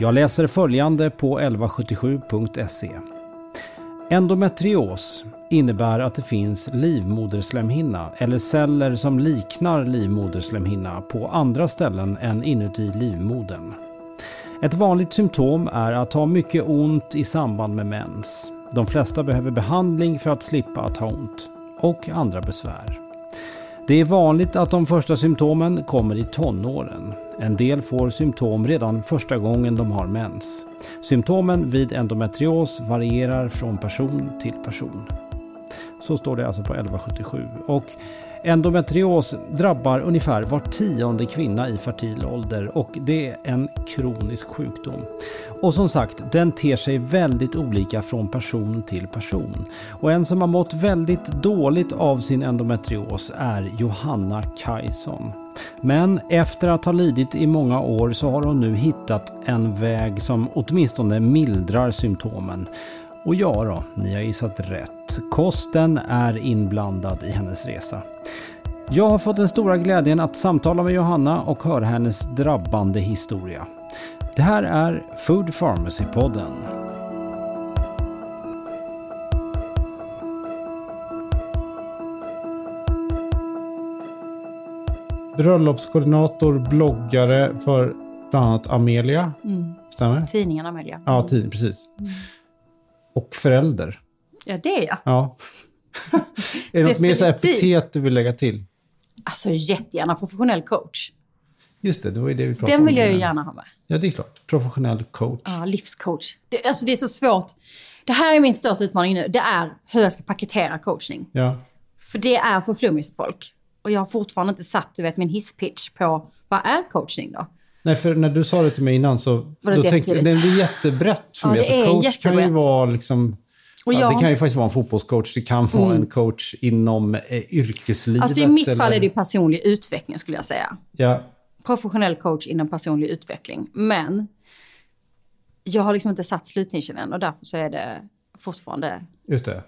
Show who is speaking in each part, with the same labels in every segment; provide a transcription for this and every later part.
Speaker 1: Jag läser följande på 1177.se. Endometrios innebär att det finns livmoderslemhinna eller celler som liknar livmoderslemhinna på andra ställen än inuti livmodern. Ett vanligt symptom är att ha mycket ont i samband med mens. De flesta behöver behandling för att slippa att ha ont och andra besvär. Det är vanligt att de första symptomen kommer i tonåren. En del får symptom redan första gången de har mens. Symptomen vid endometrios varierar från person till person. Så står det alltså på 1177. Och endometrios drabbar ungefär var tionde kvinna i fertil ålder och det är en kronisk sjukdom. Och som sagt, den ter sig väldigt olika från person till person. Och en som har mått väldigt dåligt av sin endometrios är Johanna Kajson. Men efter att ha lidit i många år så har hon nu hittat en väg som åtminstone mildrar symptomen. Och ja då, ni har gissat rätt. Kosten är inblandad i hennes resa. Jag har fått den stora glädjen att samtala med Johanna och höra hennes drabbande historia. Det här är Food Pharmacy-podden. Bröllopskoordinator, bloggare för bland annat Amelia.
Speaker 2: Mm.
Speaker 1: Stämmer?
Speaker 2: Tidningen Amelia.
Speaker 1: Ja, tidning, precis.
Speaker 2: Mm.
Speaker 1: Och förälder.
Speaker 2: Ja, det är jag.
Speaker 1: Ja. är det något mer så epitet du vill lägga till?
Speaker 2: Alltså jättegärna professionell coach.
Speaker 1: Just det, det var ju det vi pratade om.
Speaker 2: Den vill jag ju gärna ha med.
Speaker 1: Ja, det är klart. Professionell coach.
Speaker 2: Ja, livscoach. Det, alltså det är så svårt. Det här är min största utmaning nu. Det är hur jag ska paketera coachning.
Speaker 1: Ja.
Speaker 2: För det är för flummigt för folk. Och jag har fortfarande inte satt du vet, min hisspitch på vad är coachning då?
Speaker 1: Nej, för när du sa det till mig innan så
Speaker 2: Var det
Speaker 1: då tänkte jag, det är jättebrett för
Speaker 2: Ja,
Speaker 1: mig. Alltså, coach kan ju
Speaker 2: jättebrett.
Speaker 1: vara liksom... Ja, det kan ju faktiskt vara en fotbollscoach, det kan vara
Speaker 2: Mm.
Speaker 1: en coach inom eh, yrkeslivet.
Speaker 2: Alltså i mitt fall
Speaker 1: eller-
Speaker 2: är det personlig utveckling skulle jag säga.
Speaker 1: Ja,
Speaker 2: Professionell coach inom personlig utveckling. Men jag har liksom inte satt slutnischen än och därför så är det fortfarande
Speaker 1: just det.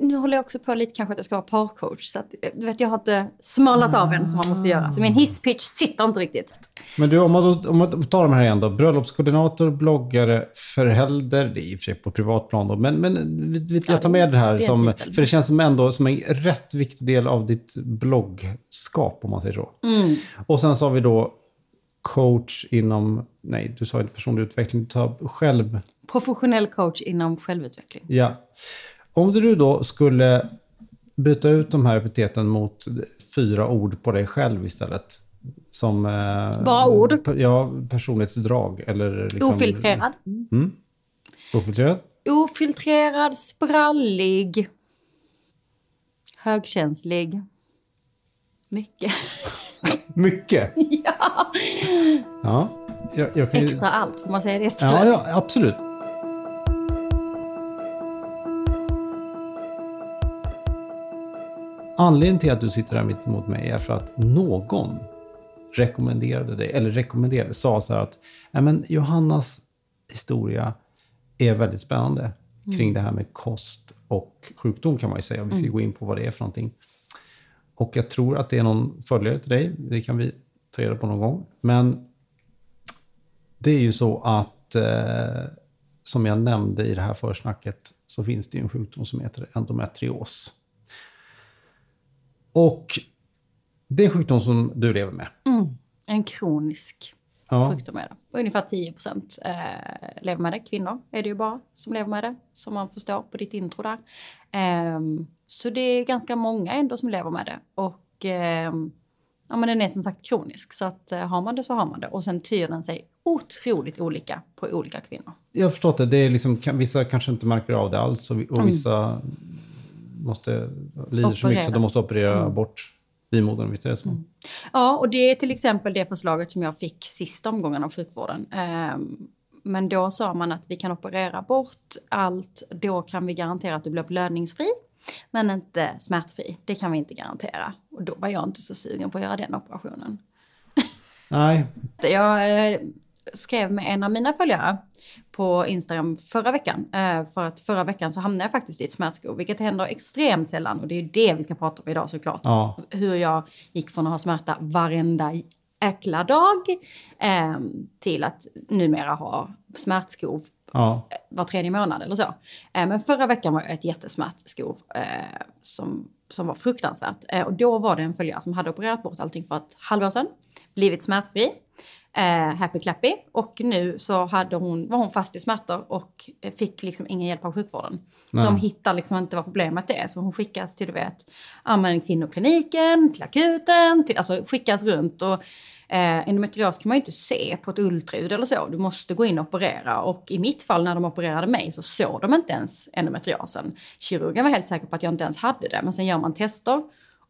Speaker 2: Nu håller jag också på lite kanske att jag ska vara parcoach. Så att, du vet, jag har inte smallat av än som man måste göra. Så min hisspitch sitter inte riktigt.
Speaker 1: Men du, om man, då, om man tar de här igen då. Bröllopskoordinator, bloggare, förälder. Det är i och för sig på privatplan då. Men, men jag tar med det här
Speaker 2: en
Speaker 1: som... För det känns som ändå som en rätt viktig del av ditt bloggskap, om man säger så.
Speaker 2: Mm.
Speaker 1: Och sen så har vi då coach inom... Nej, du sa inte personlig utveckling. Du tar själv...
Speaker 2: Professionell coach inom självutveckling.
Speaker 1: Ja. Om du då skulle byta ut de här epiteten mot fyra ord på dig själv istället. Som... Eh,
Speaker 2: Bara ord?
Speaker 1: Ja, personlighetsdrag. Eller liksom,
Speaker 2: Ofiltrerad.
Speaker 1: Mm. Ofiltrerad?
Speaker 2: Ofiltrerad, sprallig. Högkänslig. Mycket.
Speaker 1: Mycket?
Speaker 2: ja.
Speaker 1: Ja. Jag, jag kan
Speaker 2: Extra allt, får man säga det istället?
Speaker 1: Ja, ja, absolut. Anledningen till att du sitter här mitt emot mig är för att någon rekommenderade dig, eller rekommenderade, sa så här att "Nej, men Johannas historia är väldigt spännande kring det här med kost och sjukdom kan man ju säga. Vi ska gå in på vad det är för någonting. Och jag tror att det är någon följare till dig. Det kan vi ta reda på någon gång. Men det är ju så att, eh, som jag nämnde i det här försnacket, så finns det ju en sjukdom som heter endometrios. Och det är en sjukdom som du lever med.
Speaker 2: Mm. En kronisk.
Speaker 1: Ja.
Speaker 2: sjukdom är det. Ungefär 10 procent eh, lever med det. Kvinnor är det ju bara som lever med det, som man förstår på ditt intro där. Ehm, så det är ganska många ändå som lever med det. Och ehm, ja, men den är som sagt kronisk, så att, eh, har man det så har man det. Och sen tyr den sig otroligt olika på olika kvinnor.
Speaker 1: Jag har förstått det. det är liksom, vissa kanske inte märker av det alls och, och vissa måste, lider så mycket så
Speaker 2: Opereras.
Speaker 1: de måste operera bort livmodern. Visst är det så?
Speaker 2: Ja, och det är till exempel det förslaget som jag fick sista omgången av sjukvården. Ehm, Men då sa man att vi kan operera bort allt, då kan vi garantera att du blir blödningsfri. Men inte smärtfri, det kan vi inte garantera. Och då var jag inte så sugen på att göra den operationen.
Speaker 1: Nej,
Speaker 2: Jag eh, skrev med en av mina följare på Instagram förra veckan. Eh, för att förra veckan så hamnade jag faktiskt i ett smärtskov, vilket händer extremt sällan. Och det är ju det vi ska prata om idag såklart.
Speaker 1: Ja.
Speaker 2: Hur jag gick från att ha smärta varenda äckla dag eh, till att numera ha smärtskov
Speaker 1: ja.
Speaker 2: var tredje månad eller så. Eh, men förra veckan var jag ett jättesmärtskov eh, som, som var fruktansvärt. Eh, och då var det en följare som hade opererat bort allting för ett halvår sedan, blivit smärtfri, eh, happy clappy. Och nu så hade hon, var hon fast i smärtor och eh, fick liksom ingen hjälp av sjukvården.
Speaker 1: Nej.
Speaker 2: De hittar liksom inte vad problemet är, så hon skickas till du vet, men kvinnokliniken, till akuten, till, alltså skickas runt. Och, Eh, endometrios kan man ju inte se på ett ultraljud eller så. Du måste gå in och operera. Och i mitt fall när de opererade mig så såg de inte ens endometriosen. Kirurgen var helt säker på att jag inte ens hade det. Men sen gör man tester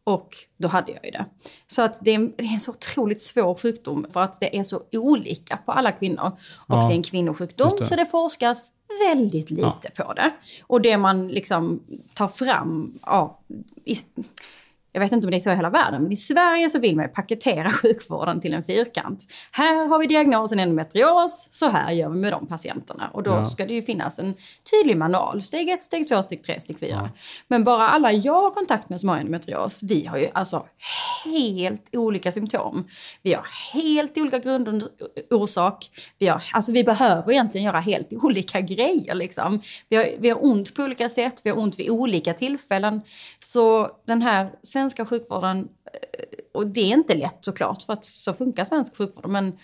Speaker 2: och då hade jag ju det. Så att det är, en, det är en så otroligt svår sjukdom för att det är så olika på alla kvinnor. Och
Speaker 1: Ja,
Speaker 2: det är en kvinnosjukdom
Speaker 1: det.
Speaker 2: så det forskas väldigt lite på det. Och det man liksom tar fram, ja, i, jag vet inte om det är så i hela världen, men i Sverige så vill man ju paketera sjukvården till en fyrkant. Här har vi diagnosen endometrios, så här gör vi med de patienterna. Och då
Speaker 1: Ja.
Speaker 2: ska det ju finnas en tydlig manual. Steg 1, steg 2, steg 3, steg 4. Men bara alla jag har kontakt med som har endometrios, vi har ju alltså helt olika symptom. Vi har helt olika grundorsak. Vi, har, alltså vi behöver egentligen göra helt olika grejer. Liksom. Vi, har, vi har ont på olika sätt, vi har ont vid olika tillfällen. Så den här svenska sjukvården, eh, och det är inte lätt såklart, för att så funkar svensk sjukvård, men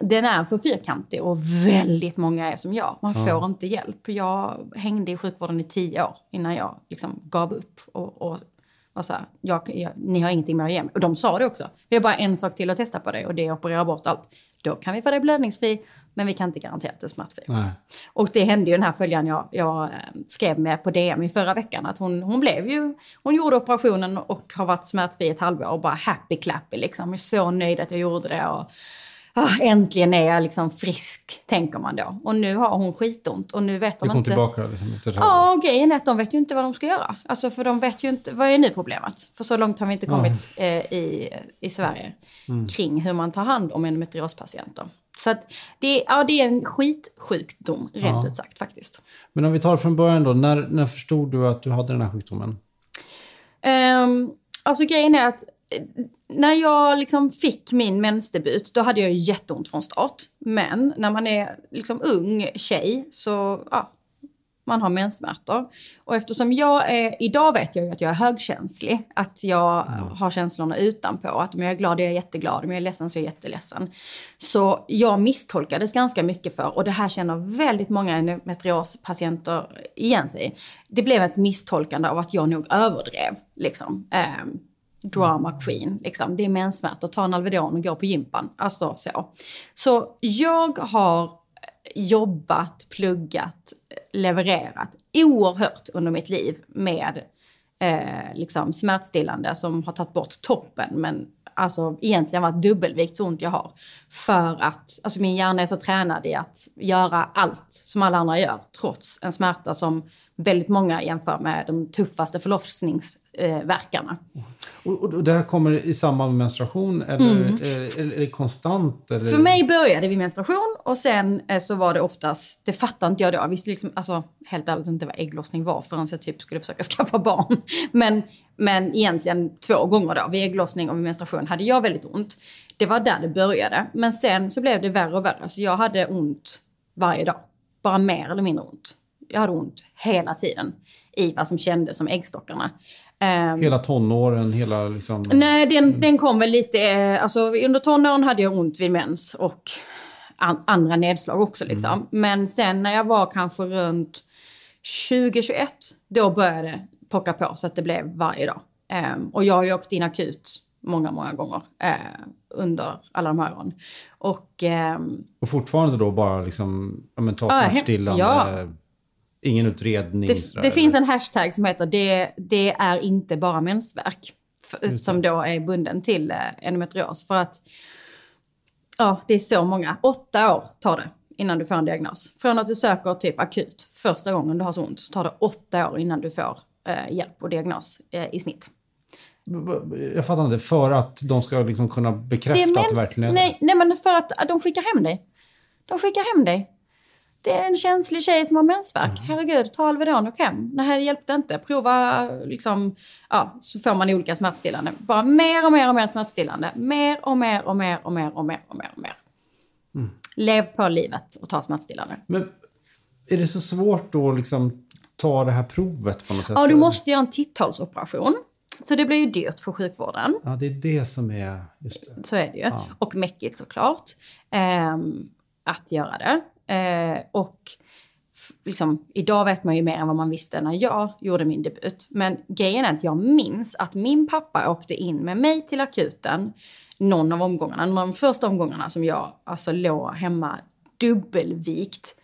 Speaker 2: den är för fyrkantig och väldigt många är som jag. Man får inte hjälp. Jag hängde i sjukvården i tio år innan jag liksom gav upp. Och, och var så här, jag, jag, ni har ingenting med att ge mig. Och de sa det också. Vi har bara en sak till att testa på dig och det är att operera bort allt. Då kan vi få dig blödningsfri, men vi kan inte garantera att du är smärtfri.
Speaker 1: Nej.
Speaker 2: Och det hände ju den här följaren jag, jag eh, skrev med på DM i förra veckan. Att hon, hon blev ju, hon gjorde operationen och har varit smärtfri ett halvår och bara happy clappy liksom. Jag är så nöjd att jag gjorde det och ah, äntligen är jag liksom frisk, tänker man då. Och nu har hon skitont och nu vet
Speaker 1: Du
Speaker 2: de
Speaker 1: kom
Speaker 2: inte...
Speaker 1: tillbaka liksom, efter ett halvår.
Speaker 2: Ja, och grejen är att de vet ju inte vad de ska göra. Alltså för de vet ju inte, vad är nu problemet? För så långt har vi inte kommit eh, i, i Sverige kring hur man tar hand om endometriospatienter. Så att det, ja, det är en skitsjukdom, rent ut sagt faktiskt.
Speaker 1: Men om vi tar från början då. När, när förstod du att du hade den här sjukdomen?
Speaker 2: Um, alltså grejen är att eh, när jag liksom fick min mensdebut, då hade jag jätteont från start. Men när man är liksom ung tjej så, ja, man har menssmärtor. Och eftersom jag är, idag vet jag ju att jag är högkänslig. Att jag har känslorna utanpå. Att om jag är glad är jag jätteglad, om jag är ledsen så är jag jätteledsen. Så jag misstolkades ganska mycket för, och det här känner väldigt många endometriospatienter igen sig i. Det blev ett misstolkande av att jag nog överdrev. Liksom. Ehm, drama queen. Liksom. Det är menssmärtor, ta en Alvedon och gå på gympan. Alltså så. Så jag har jobbat, pluggat, levererat oerhört under mitt liv med eh, liksom smärtstillande som har tagit bort toppen men alltså egentligen varit dubbelvikt så ont jag har. För att alltså min hjärna är så tränad i att göra allt som alla andra gör trots en smärta som väldigt många jämför med de tuffaste förlossningsverkarna.
Speaker 1: Och, och, och det här kommer i samband med menstruation eller är, är, är det konstant? Eller?
Speaker 2: Mm. För mig började det vid menstruation och sen eh, så var det oftast, det fattade inte jag då, jag visste liksom, alltså helt ärligt inte vad ägglossning var förrän jag typ skulle försöka skaffa barn. Men, men egentligen två gånger då, vid ägglossning och vid menstruation hade jag väldigt ont. Det var där det började. Men sen så blev det värre och värre, så jag hade ont varje dag. Bara mer eller mindre ont. Jag hade ont hela tiden i vad som kändes som äggstockarna. Ehm,
Speaker 1: Hela tonåren, hela liksom...
Speaker 2: Nej, den, den kom väl lite... eh, Alltså, under tonåren hade jag ont vid mens och an, andra nedslag också liksom.
Speaker 1: Mm.
Speaker 2: Men sen när jag var kanske runt 2021, då började det pocka på så att det blev varje dag. Ehm, och jag har ju åkt in akut många, många gånger eh, under alla de här åren. Och ehm,
Speaker 1: Och fortfarande då bara liksom, ja men ta smärtstillande,
Speaker 2: ja.
Speaker 1: Ingen utredning
Speaker 2: det,
Speaker 1: sådär,
Speaker 2: det finns en hashtag som heter det, det är inte bara mensvärk. Som då är bunden till eh, endometrios. För att ja, det är så många. Åtta år tar det innan du får en diagnos. Från att du söker typ akut första gången du har så ont tar det åtta år innan du får eh, hjälp och diagnos eh, i snitt.
Speaker 1: Jag fattar inte, för att de ska liksom kunna bekräfta att det verkligen är
Speaker 2: nej, nej, men för att de skickar hem dig. De skickar hem dig. Det är en känslig tjej som har mensvärk. Herregud, ta Alvedon och hem. Nej, det hjälpte inte. Prova liksom, ja, så får man olika smärtstillande. Bara mer och mer och mer smärtstillande. Mer och mer och mer och mer och mer och mer och mer. Lev på livet och ta smärtstillande.
Speaker 1: Men är det så svårt då att liksom ta det här provet på något sätt?
Speaker 2: Ja, du måste göra en titthålsoperation. Så det blir ju dyrt för sjukvården.
Speaker 1: Ja, det är det som är... Just det.
Speaker 2: Så är det ju. Och mäckigt såklart. ehm, att göra det. Eh, och liksom, idag vet man ju mer än vad man visste när jag gjorde min debut. Men grejen är att jag minns att min pappa åkte in med mig till akuten någon av omgångarna. Någon av de första omgångarna som jag alltså låg hemma dubbelvikt.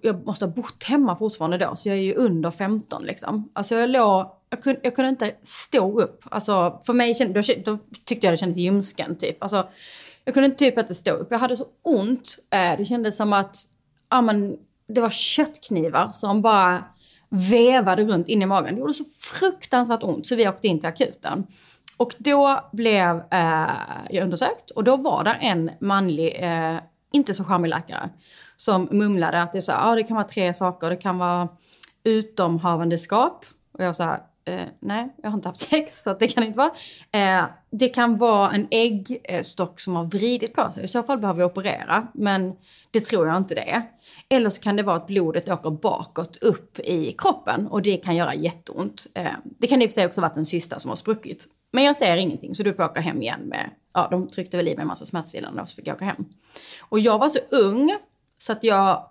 Speaker 2: Jag måste ha bott hemma fortfarande då, så jag är ju under 15 liksom. Alltså jag låg, jag kunde, jag kunde inte stå upp. Alltså för mig då, då tyckte jag det kändes ljumsken typ. Alltså, jag kunde typ inte stå upp. Jag hade så ont. Eh, det kändes som att ja, men, det var köttknivar som bara vevade runt in i magen. Det gjorde så fruktansvärt ont så vi åkte in till akuten. Och då blev eh, jag undersökt och då var det en manlig, eh, inte så charmig läkare som mumlade att det, är så, här, ah, det kan vara tre saker. Det kan vara utomhavandeskap. Och jag sa, eh, nej, jag har inte haft sex så det kan det inte vara. Eh, det kan vara en äggstock som har vridit på sig. I så fall behöver vi operera, men det tror jag inte det är. Eller så kan det vara att blodet åker bakåt upp i kroppen och det kan göra jätteont. Eh, det kan i och för sig också varit en cysta som har spruckit. Men jag ser ingenting så du får åka hem igen med, ja de tryckte väl i mig en massa smärtstillande och så fick jag åka hem. Och jag var så ung så att jag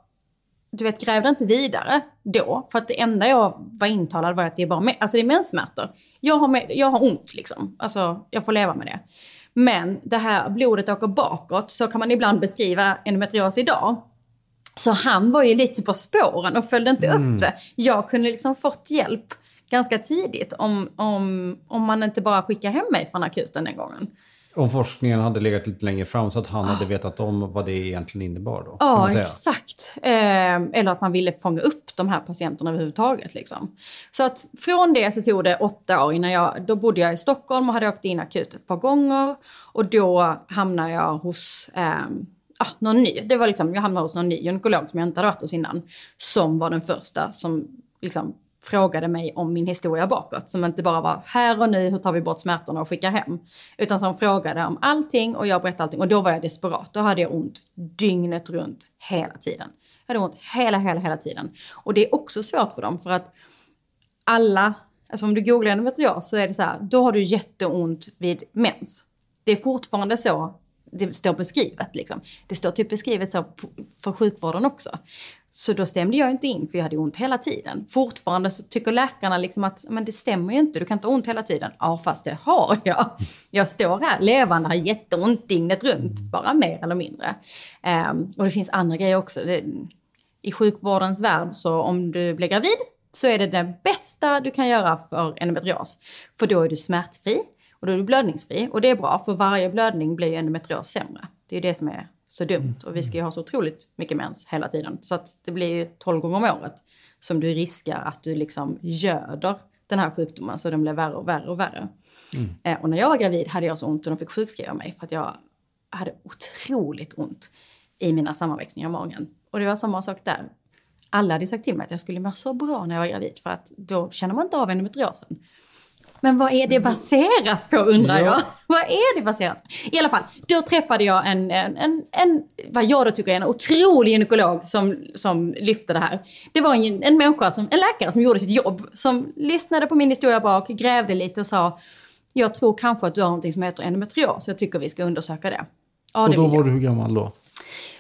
Speaker 2: du vet, grävde inte vidare då. För att det enda jag var intalad var att det är bara alltså det är menssmärtor. Jag har, med, jag har ont liksom. Alltså, jag får leva med det. Men det här blodet åker bakåt, så kan man ibland beskriva endometrios idag. Så han var ju lite på spåren och följde inte upp det. Jag kunde liksom fått hjälp ganska tidigt om, om, om man inte bara skickar hem mig från akuten den gången.
Speaker 1: Om forskningen hade legat lite längre fram så att han hade vetat om vad det egentligen innebar då?
Speaker 2: Ja, exakt. Eh, eller att man ville fånga upp de här patienterna överhuvudtaget. Liksom. Så att från det så tog det åtta år innan jag, då bodde jag i Stockholm och hade åkt in akut ett par gånger. Och då hamnade jag hos eh, ah, någon ny. Det var liksom, jag hamnade hos någon ny gynekolog som jag inte hade varit hos innan. Som var den första som liksom frågade mig om min historia bakåt. Som inte bara var här och nu, hur tar vi bort smärtorna och skickar hem. Utan som frågade om allting och jag berättade allting. Och då var jag desperat. Då hade jag ont dygnet runt hela tiden. Jag hade ont hela, hela, hela tiden. Och det är också svårt för dem för att alla, alltså om du googlar endometrios så är det så här, då har du jätteont vid mens. Det är fortfarande så det står beskrivet liksom. Det står typ beskrivet så för sjukvården också. Så då stämde jag inte in för jag hade ont hela tiden. Fortfarande så tycker läkarna liksom att men det stämmer ju inte, du kan inte ha ont hela tiden. Ja fast det har jag. Jag står här levande har jätteont dygnet runt, bara mer eller mindre. Um, och det finns andra grejer också. Det, I sjukvårdens värld så om du blir gravid så är det det bästa du kan göra för endometrios. För då är du smärtfri och då är du blödningsfri. Och det är bra för varje blödning blir ju endometrios sämre. Det är det som är så dumt. Och vi ska ju ha så otroligt mycket mens hela tiden. Så att det blir ju 12 gånger om året som du riskar att du liksom göder den här sjukdomen så den blir värre och värre och värre. Eh, och när jag var gravid hade jag så ont och de fick sjukskriva mig för att jag hade otroligt ont i mina sammanväxningar i magen. Och det var samma sak där. Alla hade sagt till mig att jag skulle må så bra när jag var gravid för att då känner man inte av endometriosen. Men vad är det baserat på undrar
Speaker 1: Ja.
Speaker 2: jag? Vad är det baserat på? I alla fall, då träffade jag en, en, en, en vad jag då tycker är en otrolig gynekolog som, som lyfte det här. Det var en, en människa, som, en läkare som gjorde sitt jobb, som lyssnade på min historia bak, grävde lite och sa jag tror kanske att du har någonting som heter endometrios, jag tycker vi ska undersöka det. Ja,
Speaker 1: Och då var du hur gammal då?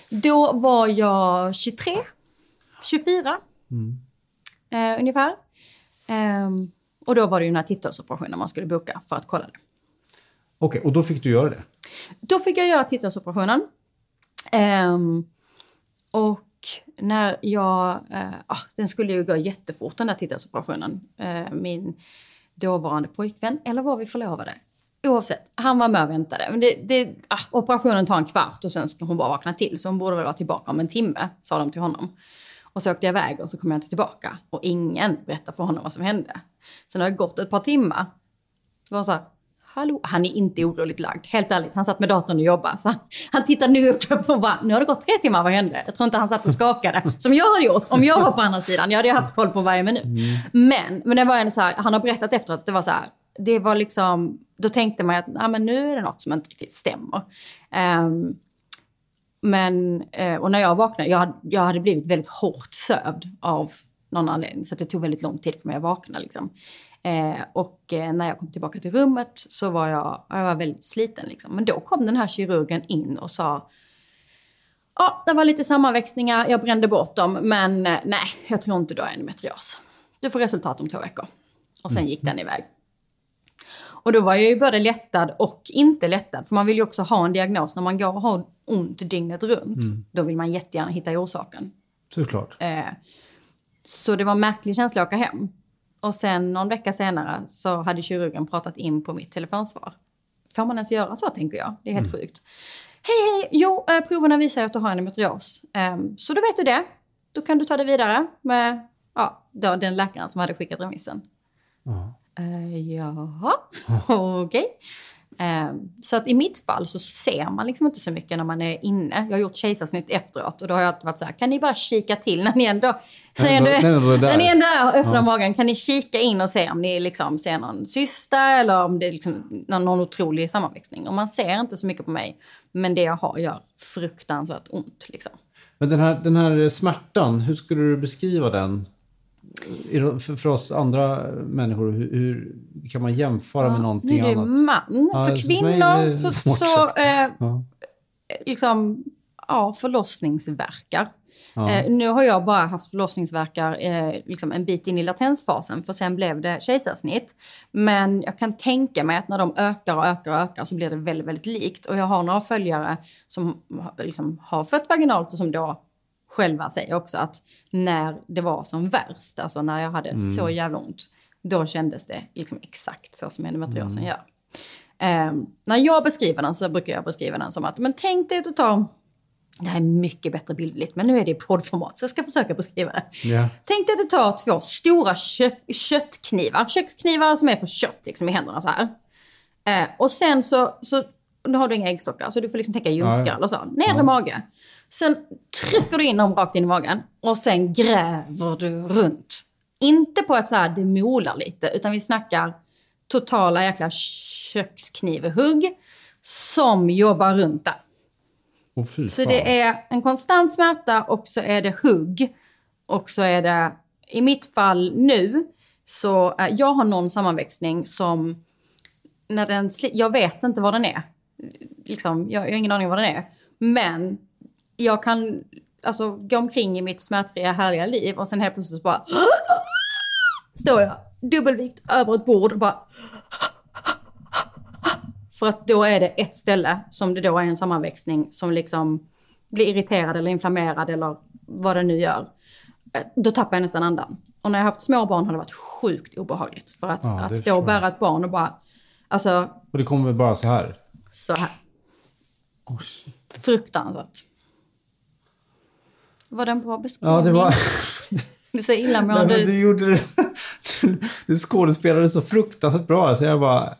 Speaker 2: Då var jag 23, 24 eh, ungefär. Ehm, och då var det ju den här titthålsoperationen man skulle boka för att kolla det.
Speaker 1: Okej, och då fick du göra det?
Speaker 2: Då fick jag göra titthålsoperationen. Ehm, och när jag... Ah, den skulle ju gå jättefort den där titthålsoperationen. Eh, min dåvarande pojkvän, eller var vi förlovade? Oavsett, han var med och väntade. Men det, det, ah, operationen tar en kvart och sen ska hon bara vakna till. Så hon borde väl vara tillbaka om en timme, sa de till honom. Och så åkte jag iväg och så kom jag inte tillbaka. Och ingen berättade för honom vad som hände. Sen har det gått ett par timmar. Det var så här, hallå? Han är inte oroligt lagd, helt ärligt. Han satt med datorn och jobbade. Så han, han tittade nu upp och bara, nu har det gått tre timmar, vad hände? Jag tror inte han satt och skakade, som jag hade gjort om jag var på andra sidan. Jag hade haft koll på varje minut. Men, men det var ändå så här, han har berättat efteråt att det var så här, det var liksom, då tänkte man att ah, men nu är det något som inte riktigt stämmer. Ehm, men, eh, och när jag vaknade, jag jag hade blivit väldigt hårt sövd av någon anledning. Så det tog väldigt lång tid för mig att vakna. Liksom. Eh, och eh, när jag kom tillbaka till rummet så var jag, jag var väldigt sliten. Liksom. Men då kom den här kirurgen in och sa Ja, det var lite sammanväxningar, jag brände bort dem, men eh, nej, jag tror inte du har endometrios. Du får resultat om två veckor. Och sen gick den iväg. Och då var jag ju både lättad och inte lättad. För man vill ju också ha en diagnos när man går och har ont dygnet runt. Då vill man jättegärna hitta orsaken.
Speaker 1: Såklart.
Speaker 2: Eh, så det var en märklig känsla att åka hem. Och sen någon vecka senare så hade kirurgen pratat in på mitt telefonsvar. Får man ens göra så tänker jag? Det är helt sjukt. Hej hej, jo eh, proverna visar att du har endometrios. Eh, så då vet du det. Då kan du ta det vidare med ja, då, den läkaren som hade skickat remissen. Eh, jaha, okej. Eh, så att i mitt fall så ser man liksom inte så mycket när man är inne. Jag har gjort kejsarsnitt efteråt och då har jag alltid varit så här, kan ni bara kika till när ni ändå, när ni ändå,
Speaker 1: När ni ändå är
Speaker 2: är öppnar
Speaker 1: Ja.
Speaker 2: magen, kan ni kika in och se om ni liksom ser någon cysta eller om det är liksom någon, någon otrolig sammanväxning. Och man ser inte så mycket på mig, men det jag har gör fruktansvärt ont. Liksom.
Speaker 1: Men den här, den här smärtan, hur skulle du beskriva den? För, oss andra människor, hur, hur kan man jämföra med någonting
Speaker 2: nu är du
Speaker 1: annat?
Speaker 2: man.
Speaker 1: Ja,
Speaker 2: För
Speaker 1: så är
Speaker 2: kvinnor
Speaker 1: det
Speaker 2: så, så
Speaker 1: sagt.
Speaker 2: eh,
Speaker 1: Ja.
Speaker 2: liksom, ja, förlossningsverkar.
Speaker 1: Ja.
Speaker 2: Eh, nu har jag bara haft förlossningsverkar eh, liksom en bit in i latensfasen för sen blev det kejsarsnitt. Men jag kan tänka mig att när de ökar och ökar och ökar så blir det väldigt, väldigt likt. Och jag har några följare som liksom har fött vaginalt och som då själva säger också att när det var som värst, alltså när jag hade så jävla ont, då kändes det liksom exakt så som endometriosen gör. Ehm, när jag beskriver den så brukar jag beskriva den som att, men tänk dig att du tar det här är mycket bättre bildligt, men nu är det i poddformat så jag ska försöka beskriva det.
Speaker 1: Ja.
Speaker 2: Tänk dig att du tar två stora kö- köttknivar, köksknivar som är för kött liksom, i händerna så här. Eh, och sen så, så nu har du inga äggstockar, så du får liksom tänka ljumskar och så. Nedre mage. Sen trycker du in dem rakt in i magen och sen gräver du runt. Inte på ett så här, det molar lite, utan vi snackar totala jäkla köksknivhugg som jobbar runt där.
Speaker 1: Fy
Speaker 2: Så det är en konstant smärta och så är det hugg. Och så är det, i mitt fall nu, så eh, jag har någon sammanväxning som, när den jag vet inte vad den är. Liksom, jag, jag har ingen aning vad den är. Men jag kan alltså, gå omkring i mitt smärtfria härliga liv och sen helt plötsligt bara står jag dubbelvikt över ett bord och bara för att då är det ett ställe som det då är en sammanväxning som liksom blir irriterad eller inflammerad eller vad det nu gör. Då tappar jag nästan andan. Och när jag haft små barn har det varit sjukt obehagligt. För att,
Speaker 1: Ja,
Speaker 2: att stå och bära ett barn och bara, alltså
Speaker 1: Och det kommer bara så här?
Speaker 2: så här. Fruktansvärt. Var det en bra beskrivning?
Speaker 1: Ja, det var...
Speaker 2: Du ser illamående ut.
Speaker 1: du gjorde det... Du, skådespelade så fruktansvärt bra, så jag bara...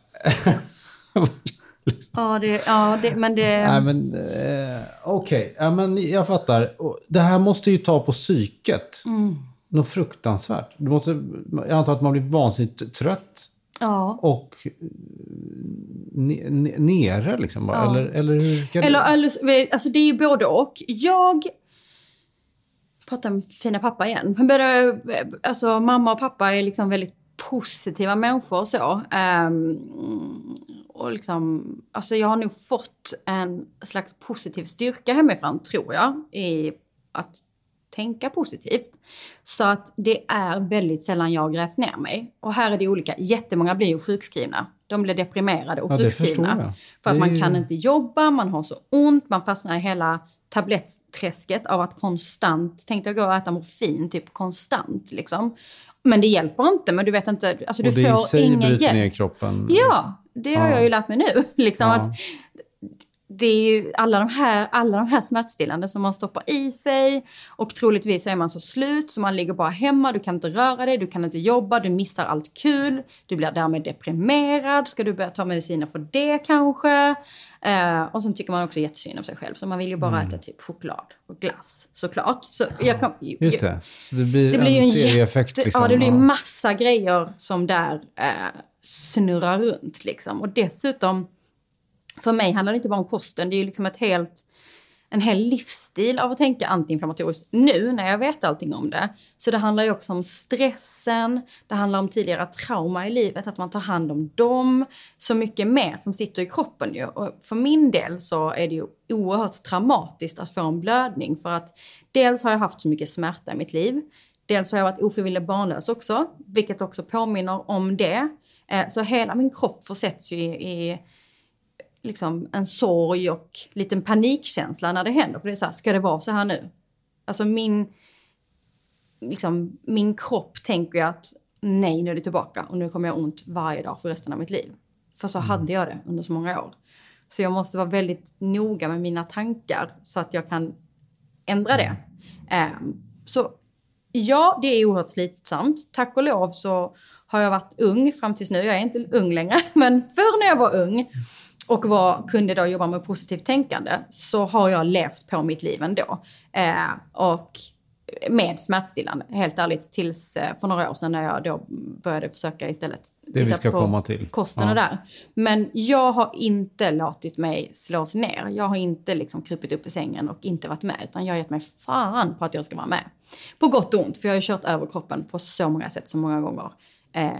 Speaker 2: Ja, det, ja det, men det...
Speaker 1: Nej, men... Eh, Okej, ja, men jag fattar. Det här måste ju ta på psyket.
Speaker 2: Mm.
Speaker 1: Något fruktansvärt. Du måste, jag antar att man blir vansinnigt trött
Speaker 2: ja.
Speaker 1: och eh, ne, ne, nere liksom.
Speaker 2: Ja.
Speaker 1: Eller, eller hur? Kan
Speaker 2: Eller, eller, alltså det är ju både och. Jag pratar med fina pappa igen. Men både, alltså, mamma och pappa är liksom väldigt positiva människor och så. Ehm, och liksom, alltså jag har nog fått en slags positiv styrka hemifrån, tror jag, i att tänka positivt. Så att det är väldigt sällan jag grävt ner mig. Och här är det olika, jättemånga blir ju sjukskrivna. De blir deprimerade och
Speaker 1: Ja,
Speaker 2: sjukskrivna. För att man kan inte jobba, man har så ont, man fastnar i hela tabletträsket av att konstant, tänkte jag gå och äta morfin typ konstant liksom. Men det hjälper inte, men du vet inte, alltså du
Speaker 1: och det i
Speaker 2: får
Speaker 1: sig
Speaker 2: ingen
Speaker 1: bryter
Speaker 2: hjälp.
Speaker 1: ner kroppen.
Speaker 2: Ja, det har
Speaker 1: Ja.
Speaker 2: jag ju lärt mig nu. Liksom
Speaker 1: Ja.
Speaker 2: att det är ju alla de, här, alla de här smärtstillande som man stoppar i sig och troligtvis är man så slut så man ligger bara hemma, du kan inte röra dig, du kan inte jobba, du missar allt kul, du blir därmed deprimerad, ska du börja ta mediciner för det kanske? Eh, och sen tycker man också jättesynd om sig själv så man vill ju bara
Speaker 1: Mm.
Speaker 2: äta typ choklad och glass såklart. Så jag kan,
Speaker 1: Just det. Så det blir,
Speaker 2: det blir
Speaker 1: en
Speaker 2: en
Speaker 1: serieeffekt. liksom.
Speaker 2: Ja, det blir
Speaker 1: Ja.
Speaker 2: massa grejer som där eh, snurrar runt liksom. Och dessutom, för mig handlar det inte bara om kosten, det är ju liksom ett helt, en hel livsstil av att tänka antiinflammatoriskt nu när jag vet allting om det. Så det handlar ju också om stressen, det handlar om tidigare trauma i livet, att man tar hand om dem. Så mycket mer som sitter i kroppen ju. Och för min del så är det ju oerhört traumatiskt att få en blödning för att dels har jag haft så mycket smärta i mitt liv. Dels har jag varit ofrivilligt barnlös också, vilket också påminner om det. Eh, så hela min kropp försätts ju i, i liksom en sorg och liten panikkänsla när det händer. För det är så här, ska det vara så här nu? Alltså min, liksom, min kropp tänker ju att nej, nu är det tillbaka och nu kommer jag ont varje dag för resten av mitt liv. För så hade jag det under så många år. Så jag måste vara väldigt noga med mina tankar så att jag kan ändra det. Ehm, så ja, det är oerhört slitsamt. Tack och lov så har jag varit ung fram tills nu. Jag är inte ung längre, men förr när jag var ung och var, kunde då jobba med positivt tänkande så har jag levt på mitt liv ändå. Eh, och med smärtstillande, helt ärligt, tills eh, för några år sedan när jag då började försöka istället
Speaker 1: Det vi
Speaker 2: titta
Speaker 1: ska
Speaker 2: på
Speaker 1: komma till.
Speaker 2: kosten
Speaker 1: Ja.
Speaker 2: där. Men jag har inte låtit mig slås ner. Jag har inte liksom krupit upp i sängen och inte varit med. Utan jag har gett mig fan på att jag ska vara med. På gott och ont, för jag har ju kört över kroppen på så många sätt, så många gånger. Eh,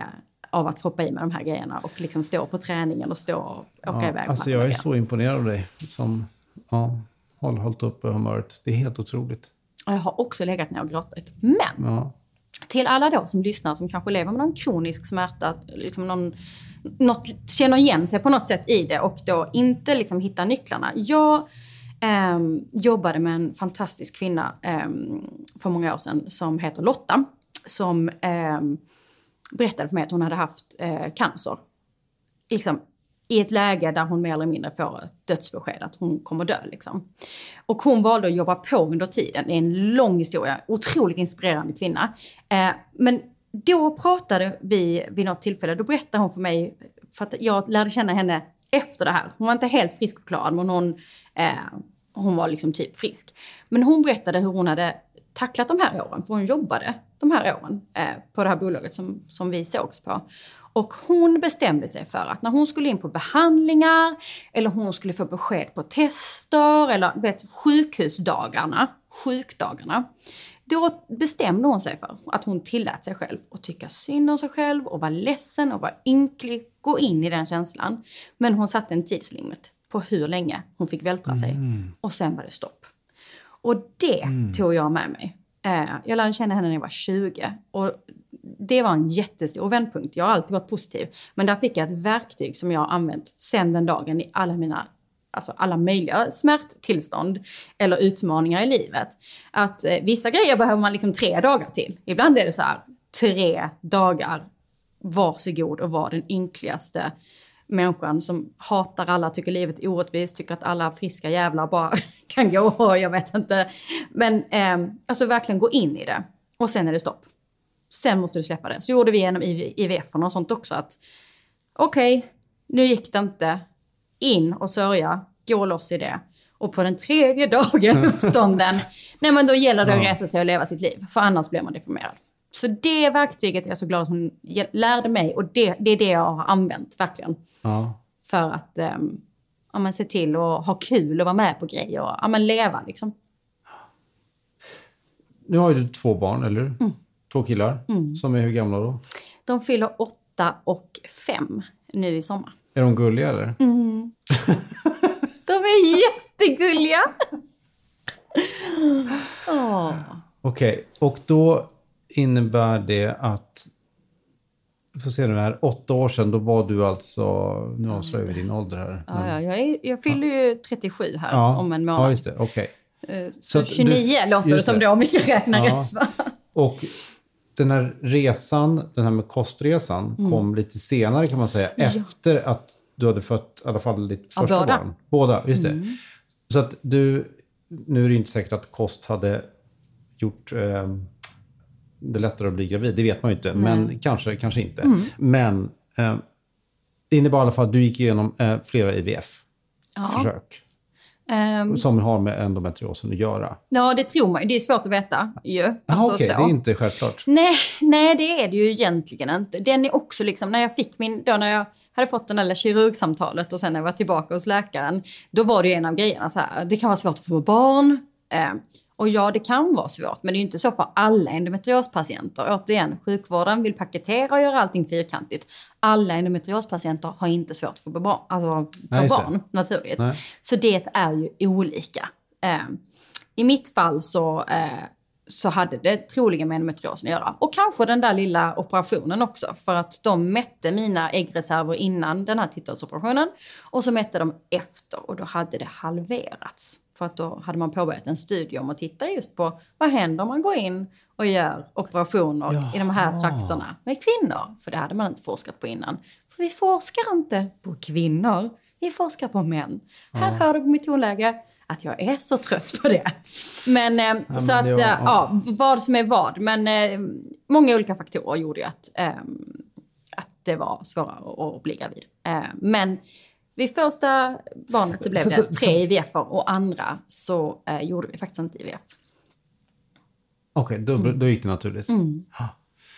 Speaker 2: av att kroppa i med de här grejerna och liksom stå på träningen och stå och åka
Speaker 1: Ja,
Speaker 2: iväg.
Speaker 1: alltså jag är så imponerad av dig som ja, har hållit uppe humöret. Det är helt otroligt.
Speaker 2: Jag har också legat ner och gråtit. Men
Speaker 1: Ja.
Speaker 2: till alla då som lyssnar som kanske lever med någon kronisk smärta, liksom någon, något, känner igen sig på något sätt i det och då inte liksom hittar nycklarna. Jag ehm, jobbade med en fantastisk kvinna ehm, för många år sedan som heter Lotta. Som ehm, berättade för mig att hon hade haft eh, cancer. Liksom, I ett läge där hon mer eller mindre får ett dödsbesked att hon kommer dö. Liksom. Och hon valde att jobba på under tiden. Det är en lång historia. Otroligt inspirerande kvinna. Eh, men då pratade vi vid något tillfälle, då berättade hon för mig, för att jag lärde känna henne efter det här. Hon var inte helt friskförklarad, men hon, eh, hon var liksom typ frisk. Men hon berättade hur hon hade tacklat de här åren, för hon jobbade de här åren eh, på det här bolaget som, som vi sågs på. Och hon bestämde sig för att när hon skulle in på behandlingar eller hon skulle få besked på tester eller vet, sjukhusdagarna, sjukdagarna. Då bestämde hon sig för att hon tillät sig själv att tycka synd om sig själv och vara ledsen och vara ynklig, gå in i den känslan. Men hon satte en tidslimit på hur länge hon fick vältra sig. Och sen var det stopp. Och det tog jag med mig. Eh, jag lärde känna henne när jag var 20. Och det var en jättestor vändpunkt. Jag har alltid varit positiv. Men där fick jag ett verktyg som jag har använt sedan den dagen i alla mina Alltså alla möjliga smärttillstånd eller utmaningar i livet. Att eh, vissa grejer behöver man liksom tre dagar till. Ibland är det så här, tre dagar, varsågod och var den ynkligaste människan som hatar alla, tycker livet är orättvist, tycker att alla friska jävlar bara kan gå och jag vet inte. Men eh, alltså verkligen gå in i det. Och sen är det stopp. Sen måste du släppa det. Så gjorde vi genom IV IVF och sånt också att okej, nu gick det inte. In och sörja, gå loss i det. Och på den tredje dagen, uppstånden, nej men då gäller det att resa sig och leva sitt liv. För annars blir man deprimerad. Så det verktyget är jag så glad att hon lärde mig och det, det är det jag har använt verkligen.
Speaker 1: Ja.
Speaker 2: För att um, ja, men se till att ha kul och vara med på grejer och ja, men leva liksom.
Speaker 1: Nu har du två barn, eller hur?
Speaker 2: Mm.
Speaker 1: Två killar. Som är hur gamla då?
Speaker 2: De fyller åtta och fem nu i sommar.
Speaker 1: Är de gulliga eller?
Speaker 2: De är jättegulliga! Åh.
Speaker 1: Okej, och då innebär det att... Får se nu här. Åtta år sedan, då var du alltså... Nu avslöjar vi din ålder här.
Speaker 2: Ja, ja, jag, är, jag fyller ju 37 här
Speaker 1: Ja,
Speaker 2: om en
Speaker 1: Ja,
Speaker 2: månad.
Speaker 1: just det. Okej.
Speaker 2: Eh,
Speaker 1: Så
Speaker 2: Så
Speaker 1: att du-
Speaker 2: 29 låter det som då om vi ska räkna
Speaker 1: Ja.
Speaker 2: rätt. Va?
Speaker 1: Och den här resan, den här med kostresan,
Speaker 2: Mm.
Speaker 1: kom lite senare kan man säga. Efter att du hade fött i alla fall ditt
Speaker 2: Ja,
Speaker 1: första
Speaker 2: båda. Mm.
Speaker 1: barn. Båda. Just det. Så att du... Nu är det inte säkert att kost hade gjort eh, det lättare att bli gravid. Det vet man ju inte. Men kanske, kanske inte.
Speaker 2: Mm.
Speaker 1: Men eh, det innebar i alla fall att du gick igenom eh, flera IVF-försök.
Speaker 2: Ehm,
Speaker 1: Som har med endometriosen att göra.
Speaker 2: ja, det tror man ju. Det är svårt att veta ju. Alltså,
Speaker 1: okej.
Speaker 2: så.
Speaker 1: Det är inte självklart.
Speaker 2: Nej, nej, det är det ju egentligen inte. Den är också liksom, när jag fick min, då när jag hade fått den där kirurgsamtalet och sen när jag var tillbaka hos läkaren, då var det ju en av grejerna så här, det kan vara svårt att få barn. Eh, och ja, det kan vara svårt, men det är inte så för alla endometriospatienter. Återigen, sjukvården vill paketera och göra allting fyrkantigt. Alla endometriospatienter har inte svårt få barn, alltså få
Speaker 1: Nej,
Speaker 2: barn naturligt.
Speaker 1: Nej.
Speaker 2: Så det är ju olika. Eh, I mitt fall så, eh, så hade det troligen med endometriosen att göra. Och kanske den där lilla operationen också. För att de mätte mina äggreserver innan den här titthålsoperationen. Och så mätte de efter och då hade det halverats. För att då hade man påbörjat en studie om att titta just på vad händer om man går in och gör operationer i de här trakterna med kvinnor. För det hade man inte forskat på innan. För vi forskar inte på kvinnor, vi forskar på män. Här hör du på mitt tonläge att jag är så trött på det. Men, eh, så
Speaker 1: men
Speaker 2: att,
Speaker 1: det
Speaker 2: eh, ja, vad som är vad. Men eh, många olika faktorer gjorde ju att, eh, att det var svårare att bli gravid. Eh, men vid första barnet så blev
Speaker 1: Så-
Speaker 2: det
Speaker 1: så-
Speaker 2: tre IVF och andra så eh, gjorde vi faktiskt inte IVF.
Speaker 1: Okej, då,
Speaker 2: Mm.
Speaker 1: då gick det naturligt.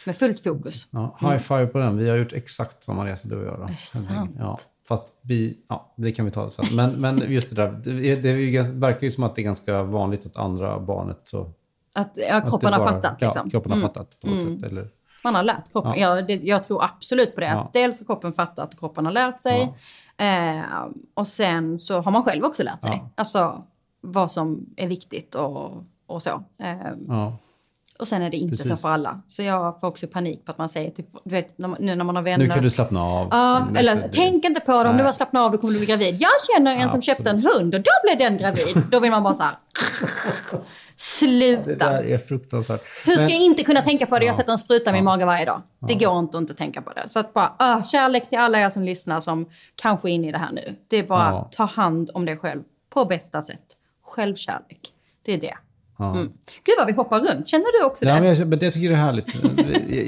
Speaker 2: Med fullt fokus.
Speaker 1: Ja, high five på den. Vi har gjort exakt samma resa du och jag. Då. Enkelt. Ja, fast vi, ja, det kan vi ta sen. Men, men just det där, det, det ju, ganska- verkar ju som att det är ganska vanligt att andra barnet så...
Speaker 2: Att ja, kroppen
Speaker 1: det
Speaker 2: har fattat. Liksom.
Speaker 1: Ja, kroppen har fattat på något sätt. Eller,
Speaker 2: Man har lärt kroppen. Ja. det, jag tror absolut på det.
Speaker 1: Ja.
Speaker 2: Dels har kroppen fattat kroppen har lärt sig. Eh, och sen så har man själv också lärt sig.
Speaker 1: Ja.
Speaker 2: Alltså vad som är viktigt och, och så. Eh,
Speaker 1: ja.
Speaker 2: Och sen är det inte
Speaker 1: Precis.
Speaker 2: så för alla. Så jag får också panik på att man säger till, du vet, när man, nu när man har vänner.
Speaker 1: Nu kan du slappna av.
Speaker 2: Ja,
Speaker 1: Men
Speaker 2: eller
Speaker 1: det-
Speaker 2: tänk inte på det. Om
Speaker 1: Nej.
Speaker 2: du bara slappnar av då kommer du bli gravid. Jag känner en som köpte en hund och då blev den gravid. Då vill man bara så här.
Speaker 1: Det
Speaker 2: Sluta.
Speaker 1: där är fruktansvärt.
Speaker 2: Hur ska
Speaker 1: Men-
Speaker 2: jag inte kunna tänka på det? Jag sätter en spruta i min mage varje dag. Det går inte att inte tänka på det. Så att bara, ah, kärlek till alla er som lyssnar som kanske är inne i det här nu. Det är bara
Speaker 1: Ja.
Speaker 2: ta hand om dig själv på bästa sätt. Självkärlek. Det är det.
Speaker 1: Ja.
Speaker 2: Mm. Gud vad vi hoppar runt. Känner du också det?
Speaker 1: Ja, men jag, men jag tycker det är härligt.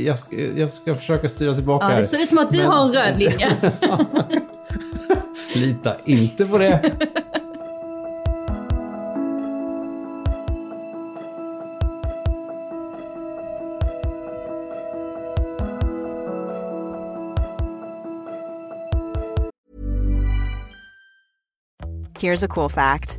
Speaker 1: Jag ska, jag ska försöka styra tillbaka
Speaker 2: Ja, det ser ut som att du har en röd linje.
Speaker 1: Lita inte på det.
Speaker 3: Here's a cool fact